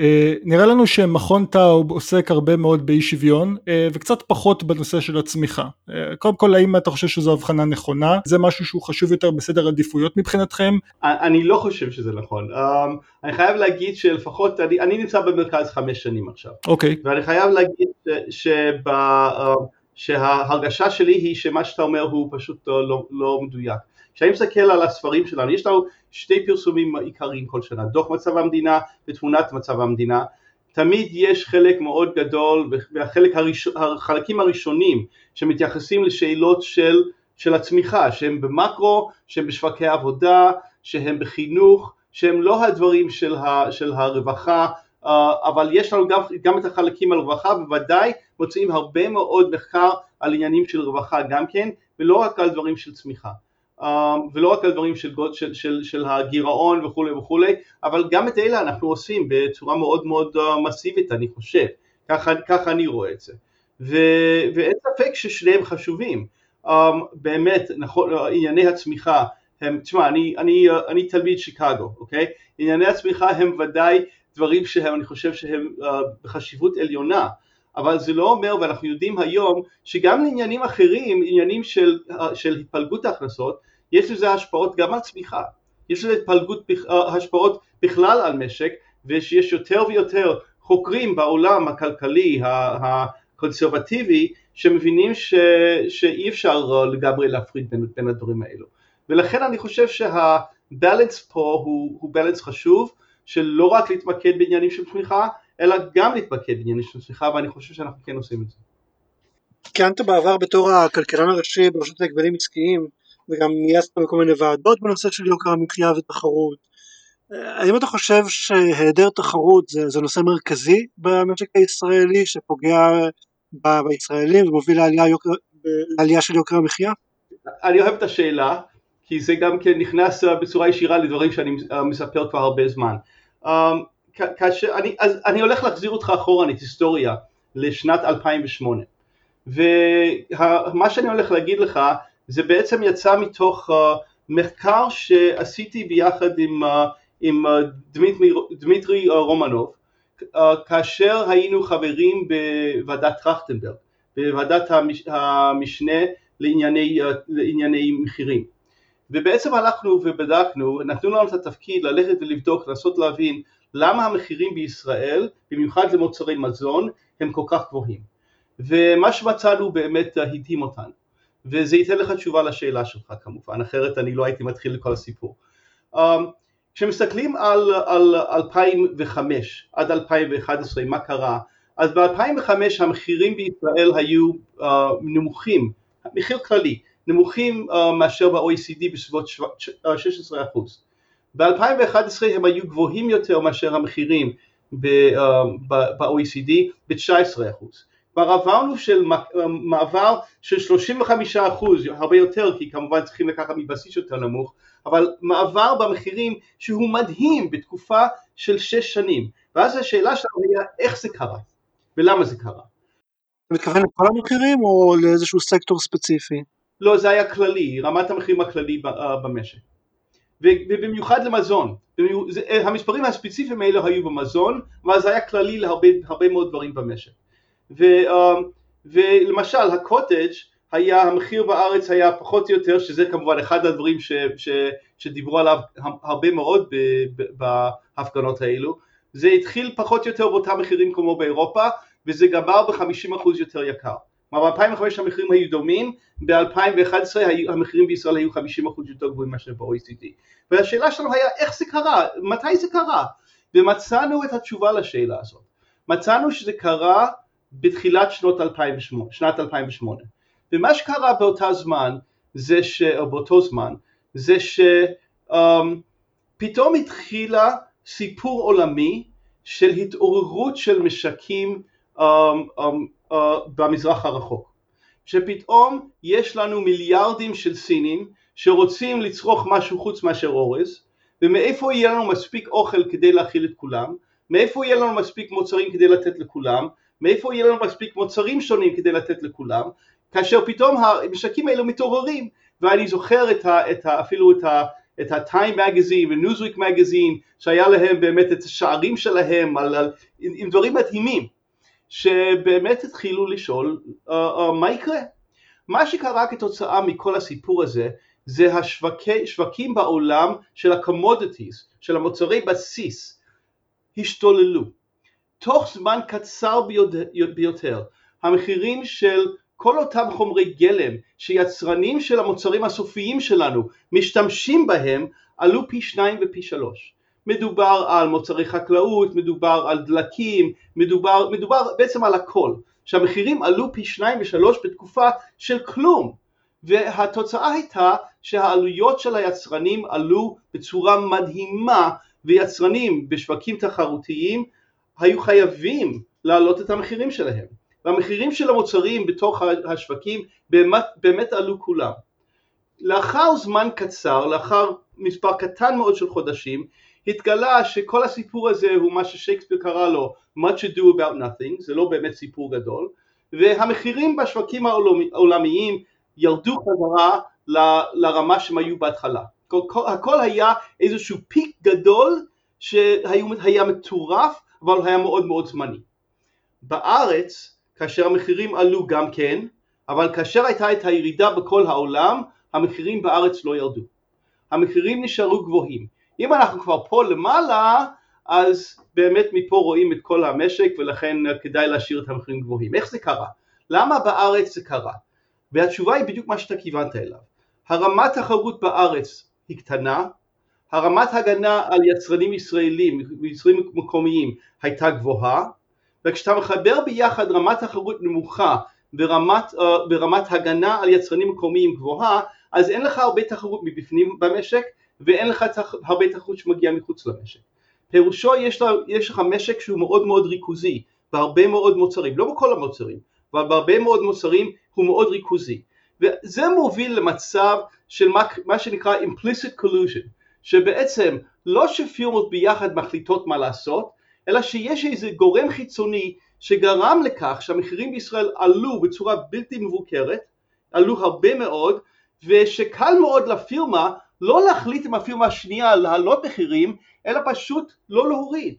אה, נראה לנו שמכון טאוב עוסק הרבה מאוד באי שוויון אה, וקצת פחות בנושא של הצמיחה. אה, קודם כל האם אתה חושב שזו הבחנה נכונה? זה משהו שהוא חשוב יותר בסדר עדיפויות מבחינתכם? אני לא חושב שזה נכון. אמ, אני חייב להגיד שלפחות, אני, אני נמצא במרכז חמש שנים עכשיו. אוקיי. Okay. ואני חייב להגיד שב, שההרגשה שלי היא שמה שאתה אומר הוא פשוט לא, לא מדויק. כשאני מסתכל על הספרים שלנו, יש לנו שתי פרסומים עיקריים כל שנה, דוח מצב המדינה ותמונת מצב המדינה, תמיד יש חלק מאוד גדול והחלקים הראשונים שמתייחסים לשאלות של של הצמיחה, שהם במקרו, שהם בשווקי עבודה, שהם בחינוך, שהם לא הדברים של, ה, של הרווחה, אה, אבל יש לנו גם, גם את החלקים על רווחה, בוודאי מוצאים הרבה מאוד מחקר על עניינים של רווחה גם כן, ולא רק על דברים של צמיחה. אה, ולא רק על דברים של, של, של, של הגירעון וכולי וכולי, אבל גם את אלה אנחנו עושים בצורה מאוד מאוד מסיבית אני חושב, ככה, ככה אני רואה את זה. ו, ואין ספק ששניהם חשובים. um, באמת, נכון, ענייני הצמיחה הם, תשמע, אני, אני, אני תלמיד שיקגו, אוקיי? ענייני הצמיחה הם ודאי דברים שהם, אני חושב שהם uh, בחשיבות עליונה, אבל זה לא אומר, ואנחנו יודעים היום, שגם לעניינים אחרים, עניינים של, של התפלגות ההכנסות, יש לזה השפעות גם על צמיחה, יש לזה התפלגות, uh, השפעות בכלל על משק, ושיש יותר ויותר חוקרים בעולם הכלכלי, הקונסרבטיבי, שמבינים ש, שאי אפשר לגמרי להפריד בין, בין הדברים האלו. ולכן אני חושב שהבלנס פה הוא, הוא בלנס חשוב, של לא רק להתמקד בעניינים של צמיחה, אלא גם להתמקד בעניינים של צמיחה, ואני חושב שאנחנו כן עושים את זה. כיהנת בעבר בתור הכלכלן הראשי ברשות להגבלים עסקיים, וגם גייסת בכל מיני ועדות בנושא של יוקר המחיה ותחרות. האם אתה חושב שהיעדר תחרות זה, זה נושא מרכזי במשק הישראלי שפוגע ב, בישראלים ומוביל לעלייה, יוקר, לעלייה של יוקר המחיה? אני אוהב את השאלה, כי זה גם כן נכנס בצורה ישירה לדברים שאני מספר כבר הרבה זמן. כאשר, אני, אז אני הולך להחזיר אותך אחורנית, היסטוריה, לשנת 2008. ומה שאני הולך להגיד לך זה בעצם יצא מתוך uh, מחקר שעשיתי ביחד עם, uh, עם uh, דמיטרי, דמיטרי אה, רומנוב אה, כאשר היינו חברים בוועדת טרכטנברג, בוועדת המש, המשנה לענייני, אה, לענייני מחירים. ובעצם הלכנו ובדקנו, נתנו לנו את התפקיד ללכת ולבדוק, לנסות להבין למה המחירים בישראל, במיוחד למוצרי מזון, הם כל כך גבוהים. ומה שמצאנו באמת הדהים אותנו. וזה ייתן לך תשובה לשאלה שלך כמובן, אחרת אני לא הייתי מתחיל לכל הסיפור. Um, כשמסתכלים על, על 2005 עד 2011, מה קרה? אז ב-2005 המחירים בישראל היו uh, נמוכים, מחיר כללי, נמוכים uh, מאשר ב-OECD בסביבות 16%. ב-2011 הם היו גבוהים יותר מאשר המחירים ב-OECD ב-19%. כבר עברנו של מעבר של 35 אחוז, הרבה יותר כי כמובן צריכים לקחת מבסיס יותר נמוך, אבל מעבר במחירים שהוא מדהים בתקופה של שש שנים, ואז השאלה שלנו היה איך זה קרה ולמה זה קרה. אתה מתכוון לכל המחירים או לאיזשהו סקטור ספציפי? לא, זה היה כללי, רמת המחירים הכללי במשק. ובמיוחד למזון, המספרים הספציפיים האלה היו במזון, אבל זה היה כללי להרבה מאוד דברים במשק. ו, um, ולמשל הקוטג' היה, המחיר בארץ היה פחות או יותר, שזה כמובן אחד הדברים ש, ש, שדיברו עליו הרבה מאוד בהפגנות האלו, זה התחיל פחות או יותר באותם מחירים כמו באירופה, וזה גמר ב-50% יותר יקר. כלומר ב-2005 המחירים היו דומים, ב-2011 המחירים בישראל היו 50% יותר גבוהים מאשר ב-OECD. והשאלה שלנו היה איך זה קרה, מתי זה קרה, ומצאנו את התשובה לשאלה הזאת. מצאנו שזה קרה בתחילת שנות 2008, שנת 2008. ומה שקרה באותה זמן, זה ש... או באותו זמן, זה שפתאום um, התחילה סיפור עולמי של התעוררות של משקים um, um, uh, במזרח הרחוק. שפתאום יש לנו מיליארדים של סינים שרוצים לצרוך משהו חוץ מאשר אורז, ומאיפה יהיה לנו מספיק אוכל כדי להכיל את כולם, מאיפה יהיה לנו מספיק מוצרים כדי לתת לכולם, מאיפה יהיה לנו מספיק מוצרים שונים כדי לתת לכולם, כאשר פתאום המשקים האלו מתעוררים, ואני זוכר את ה, את ה, אפילו את ה... את ה-Time Magazine ו-Newsweek Magazine שהיה להם באמת את השערים שלהם על, על, עם דברים מדהימים שבאמת התחילו לשאול uh, uh, מה יקרה. מה שקרה כתוצאה מכל הסיפור הזה זה השווקים בעולם של ה-commodities, של המוצרי בסיס, השתוללו. תוך זמן קצר ביותר המחירים של כל אותם חומרי גלם שיצרנים של המוצרים הסופיים שלנו משתמשים בהם עלו פי שניים ופי שלוש. מדובר על מוצרי חקלאות, מדובר על דלקים, מדובר, מדובר בעצם על הכל. שהמחירים עלו פי שניים ושלוש בתקופה של כלום. והתוצאה הייתה שהעלויות של היצרנים עלו בצורה מדהימה ויצרנים בשווקים תחרותיים היו חייבים להעלות את המחירים שלהם והמחירים של המוצרים בתוך השווקים באמת, באמת עלו כולם. לאחר זמן קצר, לאחר מספר קטן מאוד של חודשים, התגלה שכל הסיפור הזה הוא מה ששייקספיר קרא לו much ado about nothing, זה לא באמת סיפור גדול, והמחירים בשווקים העולמיים ירדו חזרה לרמה שהם היו בהתחלה. כל, כל, הכל היה איזשהו פיק גדול שהיה מטורף אבל היה מאוד מאוד זמני. בארץ כאשר המחירים עלו גם כן, אבל כאשר הייתה את הירידה בכל העולם המחירים בארץ לא ירדו. המחירים נשארו גבוהים. אם אנחנו כבר פה למעלה אז באמת מפה רואים את כל המשק ולכן כדאי להשאיר את המחירים גבוהים. איך זה קרה? למה בארץ זה קרה? והתשובה היא בדיוק מה שאתה כיוונת אליו. הרמת תחרות בארץ היא קטנה, הרמת הגנה על יצרנים ישראלים ויצרנים מקומיים הייתה גבוהה, וכשאתה מחבר ביחד רמת תחרות נמוכה ורמת, uh, ורמת הגנה על יצרנים מקומיים גבוהה, אז אין לך הרבה תחרות מבפנים במשק ואין לך תח... הרבה תחרות שמגיעה מחוץ למשק. פירושו יש, לה, יש לך משק שהוא מאוד מאוד ריכוזי בהרבה מאוד מוצרים, לא בכל המוצרים, אבל בהרבה מאוד מוצרים הוא מאוד ריכוזי. וזה מוביל למצב של מה, מה שנקרא implicit collusion, שבעצם לא שפירמות ביחד מחליטות מה לעשות, אלא שיש איזה גורם חיצוני שגרם לכך שהמחירים בישראל עלו בצורה בלתי מבוקרת, עלו הרבה מאוד, ושקל מאוד לפירמה לא להחליט עם הפירמה השנייה להעלות מחירים, אלא פשוט לא להוריד.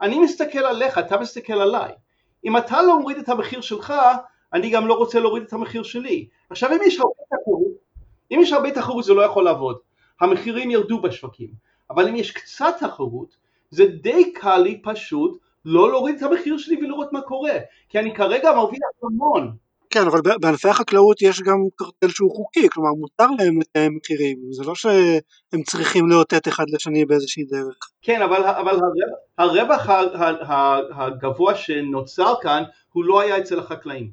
אני מסתכל עליך, אתה מסתכל עליי. אם אתה לא מוריד את המחיר שלך, אני גם לא רוצה להוריד את המחיר שלי. עכשיו אם יש הרבה תחרות, אם יש הרבה תחרות זה לא יכול לעבוד. המחירים ירדו בשווקים. אבל אם יש קצת תחרות, זה די קל לי פשוט לא להוריד את המחיר שלי ולראות מה קורה. כי אני כרגע מרוויח המון. כן, אבל בענפי החקלאות יש גם קרטל שהוא חוקי, כלומר מותר להם לתאם מחירים, זה לא שהם צריכים לאותת אחד לשני באיזושהי דרך. כן, אבל, אבל הרווח, הרווח הגבוה שנוצר כאן הוא לא היה אצל החקלאים.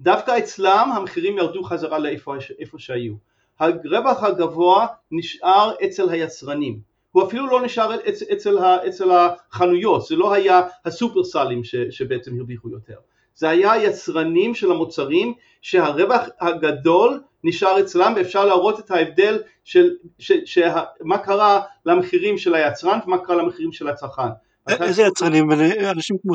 דווקא אצלם המחירים ירדו חזרה לאיפה שהיו. הרווח הגבוה נשאר אצל היצרנים. הוא אפילו לא נשאר אצל, אצל, אצל החנויות, זה לא היה הסופרסלים שבעצם הרוויחו יותר. זה היה היצרנים של המוצרים שהרווח הגדול נשאר אצלם ואפשר להראות את ההבדל של, של, של, של מה קרה למחירים של היצרן ומה קרה למחירים של הצרכן. איזה יצרנים? אנשים כמו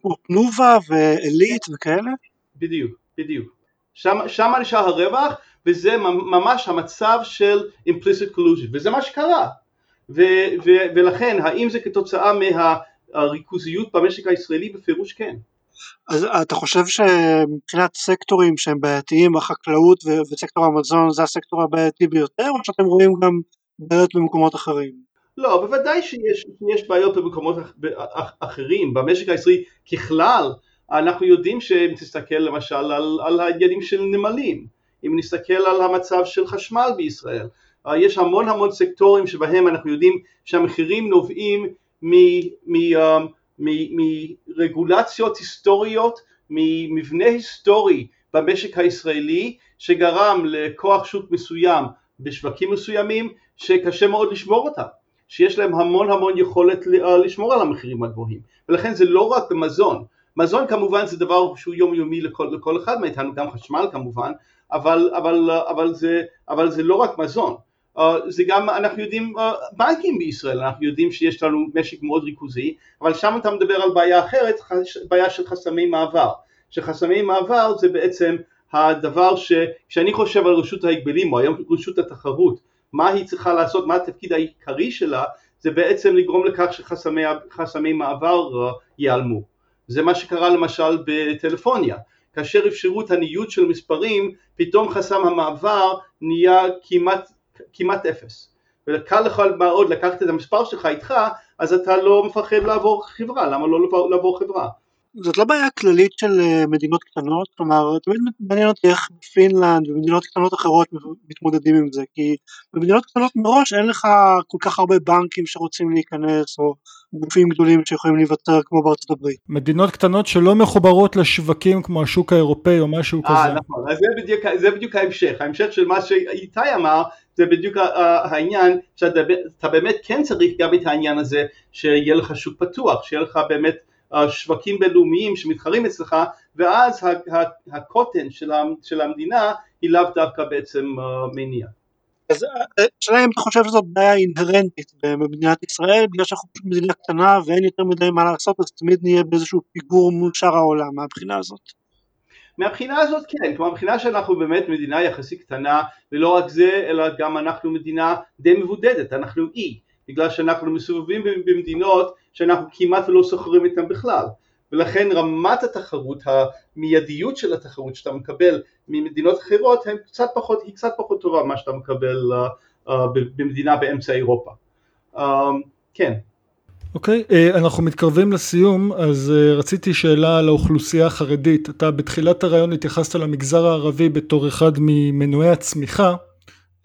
כמו תנובה ועילית וכאלה? בדיוק, בדיוק. שם, שם נשאר הרווח וזה ממש המצב של implicit collusion וזה מה שקרה ו, ו, ולכן האם זה כתוצאה מהריכוזיות במשק הישראלי בפירוש כן. אז אתה חושב שמבחינת סקטורים שהם בעייתיים, החקלאות וסקטור המזון זה הסקטור הבעייתי ביותר, או שאתם רואים גם בעיות במקומות אחרים? לא, בוודאי שיש, שיש בעיות במקומות אחרים, במשק הישראלי ככלל, אנחנו יודעים שאם תסתכל למשל על, על העניינים של נמלים, אם נסתכל על המצב של חשמל בישראל, יש המון המון סקטורים שבהם אנחנו יודעים שהמחירים נובעים מ... מ מרגולציות היסטוריות, ממבנה היסטורי במשק הישראלי שגרם לכוח שוק מסוים בשווקים מסוימים שקשה מאוד לשמור אותם, שיש להם המון המון יכולת אה, לשמור על המחירים הגבוהים. ולכן זה לא רק במזון, מזון כמובן זה דבר שהוא יומיומי לכל, לכל אחד מאיתנו, גם חשמל כמובן, אבל, אבל, אבל, זה, אבל זה לא רק מזון, זה גם, אנחנו יודעים, uh, בנקים בישראל, אנחנו יודעים שיש לנו משק מאוד ריכוזי, אבל שם אתה מדבר על בעיה אחרת, בעיה של חסמי מעבר, שחסמי מעבר זה בעצם הדבר שכשאני חושב על רשות ההגבלים או היום רשות התחרות, מה היא צריכה לעשות, מה התפקיד העיקרי שלה, זה בעצם לגרום לכך שחסמי מעבר uh, ייעלמו. זה מה שקרה למשל בטלפוניה, כאשר אפשרו את הניוד של מספרים, פתאום חסם המעבר נהיה כמעט כמעט אפס. וקל לך מאוד לקחת את המספר שלך איתך, אז אתה לא מפחד לעבור חברה, למה לא לעבור חברה? זאת לא בעיה כללית של אה, מדינות קטנות, כלומר תמיד מעניין אותי איך פינלנד ומדינות קטנות אחרות מתמודדים עם זה, כי במדינות קטנות מראש אין לך כל כך הרבה בנקים שרוצים להיכנס או גופים גדולים שיכולים להיוותר כמו בארצות הברית. מדינות קטנות שלא מחוברות לשווקים כמו השוק האירופאי או משהו 아, כזה. אה נכון, אז זה בדיוק, זה בדיוק ההמשך, ההמשך של מה שאיתי אמר זה בדיוק העניין שאתה באמת כן צריך גם את העניין הזה שיהיה לך שוק פתוח, שיהיה לך באמת שווקים בינלאומיים שמתחרים אצלך ואז הקוטן של המדינה היא לאו דווקא בעצם מניע. אז השאלה אם אתה חושב שזאת בעיה אינהרנטית במדינת ישראל בגלל שאנחנו פשוט מדינה קטנה ואין יותר מדי מה לעשות אז תמיד נהיה באיזשהו פיגור מול שאר העולם מהבחינה הזאת. מהבחינה הזאת כן, כלומר מבחינה שאנחנו באמת מדינה יחסית קטנה ולא רק זה אלא גם אנחנו מדינה די מבודדת, אנחנו אי בגלל שאנחנו מסובבים במדינות שאנחנו כמעט לא סוחרים איתן בכלל ולכן רמת התחרות, המיידיות של התחרות שאתה מקבל ממדינות אחרות היא קצת פחות, היא קצת פחות טובה ממה שאתה מקבל uh, uh, במדינה באמצע אירופה. Uh, כן. אוקיי, okay, uh, אנחנו מתקרבים לסיום, אז uh, רציתי שאלה על האוכלוסייה החרדית. אתה בתחילת הרעיון התייחסת למגזר הערבי בתור אחד ממנועי הצמיחה.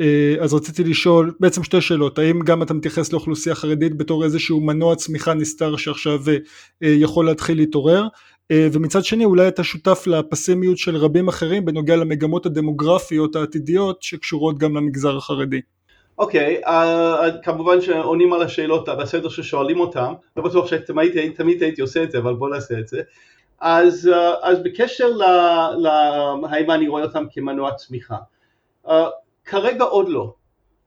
אה, אז רציתי לשאול בעצם שתי שאלות האם גם אתה מתייחס לאוכלוסייה חרדית בתור איזשהו מנוע צמיחה נסתר שעכשיו אה, יכול להתחיל להתעורר אה, ומצד שני אולי אתה שותף לפסימיות של רבים אחרים בנוגע למגמות הדמוגרפיות העתידיות שקשורות גם למגזר החרדי. אוקיי, okay, uh, כמובן שעונים על השאלות בסדר ששואלים אותם, לא בטוח שתמיד הייתי עושה את זה, אבל בוא נעשה את זה. אז, uh, אז בקשר להאם אני רואה אותם כמנוע צמיחה. כרגע עוד לא.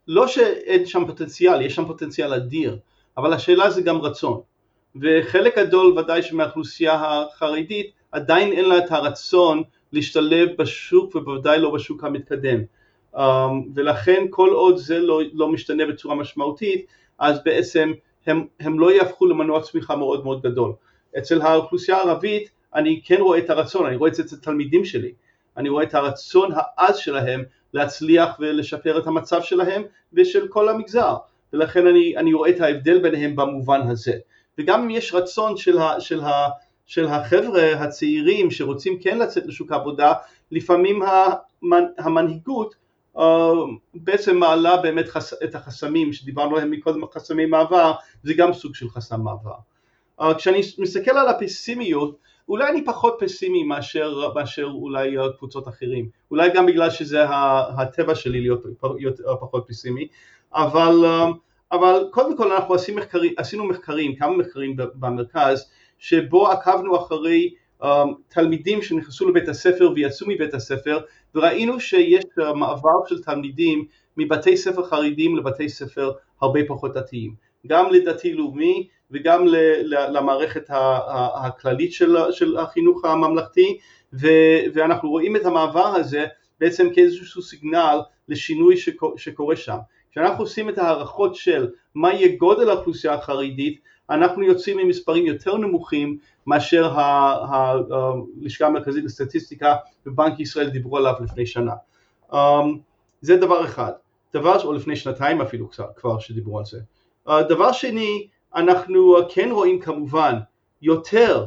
לא שאין שם פוטנציאל, יש שם פוטנציאל אדיר, אבל השאלה זה גם רצון. וחלק גדול ודאי שמהאוכלוסייה החרדית עדיין אין לה את הרצון להשתלב בשוק ובוודאי לא בשוק המתקדם. Um, ולכן כל עוד זה לא, לא משתנה בצורה משמעותית, אז בעצם הם, הם לא יהפכו למנוע צמיחה מאוד מאוד גדול. אצל האוכלוסייה הערבית אני כן רואה את הרצון, אני רואה את זה אצל תלמידים שלי, אני רואה את הרצון העז שלהם להצליח ולשפר את המצב שלהם ושל כל המגזר. ולכן אני, אני רואה את ההבדל ביניהם במובן הזה. וגם אם יש רצון של, ה, של, ה, של החבר'ה הצעירים שרוצים כן לצאת לשוק העבודה לפעמים המנ, המנהיגות בעצם מעלה באמת חס, את החסמים שדיברנו עליהם מקודם חסמי מעבר זה גם סוג של חסם מעבר. uh, כשאני מסתכל על הפסימיות אולי אני פחות פסימי מאשר, מאשר אולי קבוצות אחרים, אולי גם בגלל שזה הטבע שלי להיות, להיות פחות פסימי, אבל, אבל קודם כל אנחנו עשינו מחקרים, עשינו מחקרים, כמה מחקרים במרכז, שבו עקבנו אחרי um, תלמידים שנכנסו לבית הספר ויצאו מבית הספר וראינו שיש מעבר של תלמידים מבתי ספר חרדים לבתי ספר הרבה פחות דתיים, גם לדתי לאומי וגם למערכת הכללית של, של החינוך הממלכתי ואנחנו רואים את המעבר הזה בעצם כאיזשהו סיגנל לשינוי שקורה שם. כשאנחנו עושים את ההערכות של מה יהיה גודל האוכלוסייה החרדית אנחנו יוצאים ממספרים יותר נמוכים מאשר הלשכה המרכזית לסטטיסטיקה בבנק ישראל דיברו עליו לפני שנה. Um, זה דבר אחד, דבר, או לפני שנתיים אפילו כבר שדיברו על זה. Uh, דבר שני, אנחנו כן רואים כמובן יותר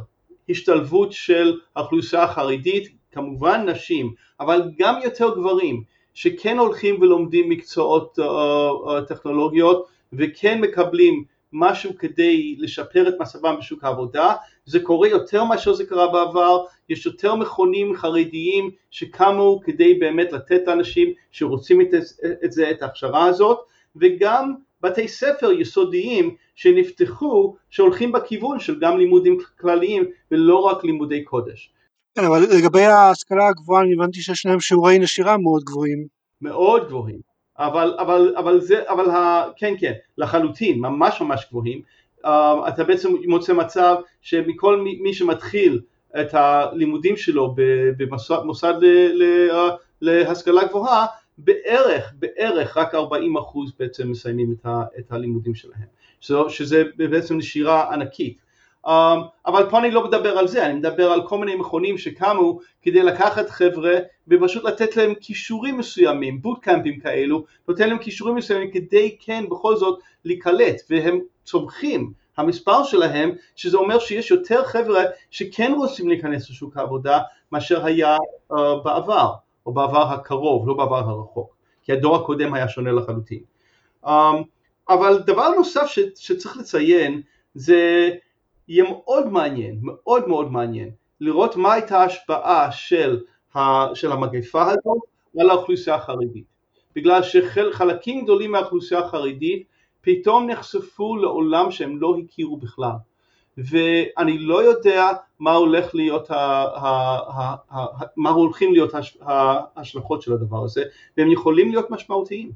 השתלבות של האוכלוסייה החרדית, כמובן נשים, אבל גם יותר גברים שכן הולכים ולומדים מקצועות uh, uh, טכנולוגיות וכן מקבלים משהו כדי לשפר את מצבם בשוק העבודה, זה קורה יותר מאשר זה קרה בעבר, יש יותר מכונים חרדיים שקמו כדי באמת לתת לאנשים שרוצים את, את זה, את ההכשרה הזאת, וגם בתי ספר יסודיים שנפתחו שהולכים בכיוון של גם לימודים כלליים ולא רק לימודי קודש. כן, אבל לגבי ההשכלה הגבוהה אני הבנתי שיש להם שיעורי נשירה מאוד גבוהים. מאוד גבוהים, אבל, אבל, אבל זה, אבל ה, כן כן, לחלוטין, ממש ממש גבוהים, uh, אתה בעצם מוצא מצב שמכל מי, מי שמתחיל את הלימודים שלו במוסד להשכלה גבוהה בערך, בערך רק 40 אחוז בעצם מסיימים את, ה, את הלימודים שלהם, שזה בעצם נשירה ענקית. Um, אבל פה אני לא מדבר על זה, אני מדבר על כל מיני מכונים שקמו כדי לקחת חבר'ה ופשוט לתת להם כישורים מסוימים, בוטקאמפים כאלו, נותן להם כישורים מסוימים כדי כן בכל זאת להיקלט והם צומחים המספר שלהם, שזה אומר שיש יותר חבר'ה שכן רוצים להיכנס לשוק העבודה מאשר היה uh, בעבר, או בעבר הקרוב, לא בעבר הרחוק, כי הדור הקודם היה שונה לחלוטין. Um, אבל דבר נוסף ש, שצריך לציין זה יהיה מאוד מעניין, מאוד מאוד מעניין, לראות מה הייתה ההשפעה של, ה, של המגפה הזאת על האוכלוסייה החרדית. בגלל שחלקים גדולים מהאוכלוסייה החרדית פתאום נחשפו לעולם שהם לא הכירו בכלל. ואני לא יודע מה הולך להיות, ה, ה, ה, ה, מה הולכים להיות ההשלכות של הדבר הזה, והם יכולים להיות משמעותיים.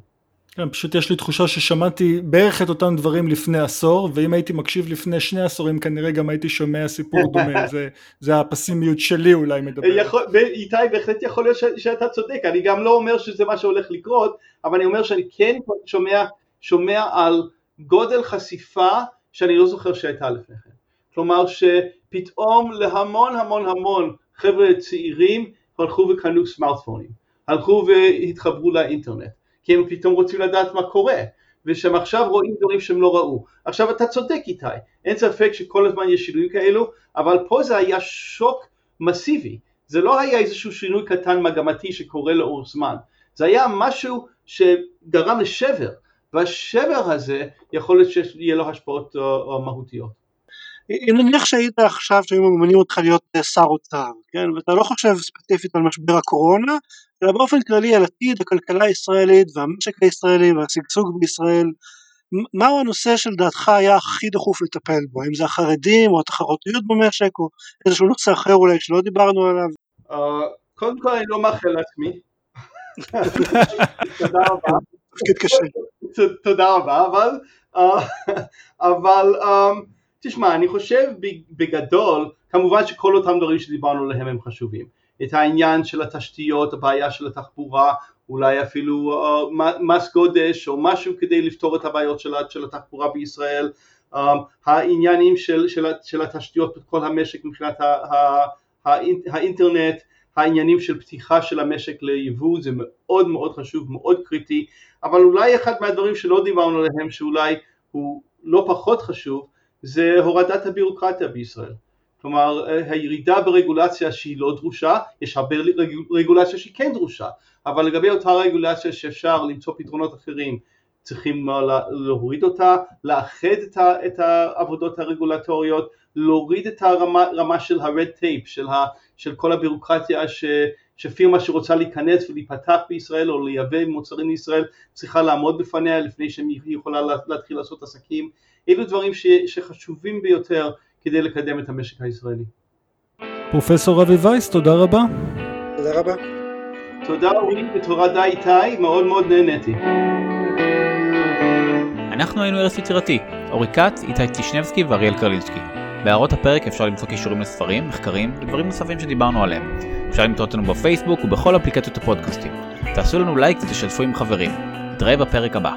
כן, פשוט יש לי תחושה ששמעתי בערך את אותם דברים לפני עשור, ואם הייתי מקשיב לפני שני עשורים כנראה גם הייתי שומע סיפור דומה, זה, זה הפסימיות שלי אולי מדבר. יכול, איתי בהחלט יכול להיות ש, שאתה צודק, אני גם לא אומר שזה מה שהולך לקרות, אבל אני אומר שאני כן שומע, שומע על גודל חשיפה שאני לא זוכר שהייתה לפני כן. כלומר שפתאום להמון המון המון חבר'ה צעירים הלכו וקנו סמארטפונים, הלכו והתחברו לאינטרנט. כי הם פתאום רוצים לדעת מה קורה, ושהם עכשיו רואים דברים שהם לא ראו. עכשיו אתה צודק איתי, אין ספק שכל הזמן יש שינויים כאלו, אבל פה זה היה שוק מסיבי, זה לא היה איזשהו שינוי קטן מגמתי שקורה לאורך זמן, זה היה משהו שגרם לשבר, והשבר הזה יכול להיות שיהיה לו השפעות uh, uh, מהותיות. אם נניח שהיית עכשיו שהיו ממנים אותך להיות אה, שר אוצר, כן, ואתה לא חושב ספציפית על משבר הקורונה, אלא באופן כללי על עתיד הכלכלה הישראלית והמשק הישראלי והשגשוג בישראל, מהו הנושא שלדעתך היה הכי דחוף לטפל בו, האם זה החרדים או התחרותיות במשק או איזשהו נושא אחר אולי שלא דיברנו עליו? Uh, קודם כל אני לא מאחל לעצמי. תודה רבה. תפקיד קשה. תודה רבה, אבל, אבל תשמע, אני חושב בגדול, כמובן שכל אותם דברים שדיברנו עליהם הם חשובים. את העניין של התשתיות, הבעיה של התחבורה, אולי אפילו uh, מס גודש או משהו כדי לפתור את הבעיות של, של התחבורה בישראל, um, העניינים של, של, של התשתיות בכל המשק מבחינת ה, ה, האינטרנט, העניינים של פתיחה של המשק ליבוא זה מאוד מאוד חשוב, מאוד קריטי, אבל אולי אחד מהדברים שלא דיברנו עליהם שאולי הוא לא פחות חשוב זה הורדת הבירוקרטיה בישראל. כלומר הירידה ברגולציה שהיא לא דרושה, יש הרבה רגולציה שהיא כן דרושה, אבל לגבי אותה רגולציה שאפשר למצוא פתרונות אחרים צריכים להוריד אותה, לאחד את העבודות הרגולטוריות, להוריד את הרמה של ה-red tape, של, ה, של כל הבירוקרטיה ש, שפירמה שרוצה להיכנס ולהיפתח בישראל או לייבא מוצרים לישראל צריכה לעמוד בפניה לפני שהיא יכולה להתחיל לעשות עסקים. אלו דברים ש, שחשובים ביותר כדי לקדם את המשק הישראלי. פרופסור אבי וייס, תודה רבה. תודה רבה. תודה אורי ותודה איתי, מאוד מאוד נהניתי. אנחנו היינו ארץ יצירתי, אורי כץ, איתי טישנבסקי ואריאל קרלינסקי. בהערות הפרק אפשר למצוא קישורים לספרים, מחקרים ודברים נוספים שדיברנו עליהם. אפשר למצוא אותנו בפייסבוק ובכל אפליקציות הפודקאסטים. תעשו לנו לייק ותשתפו עם חברים. נתראה בפרק הבא.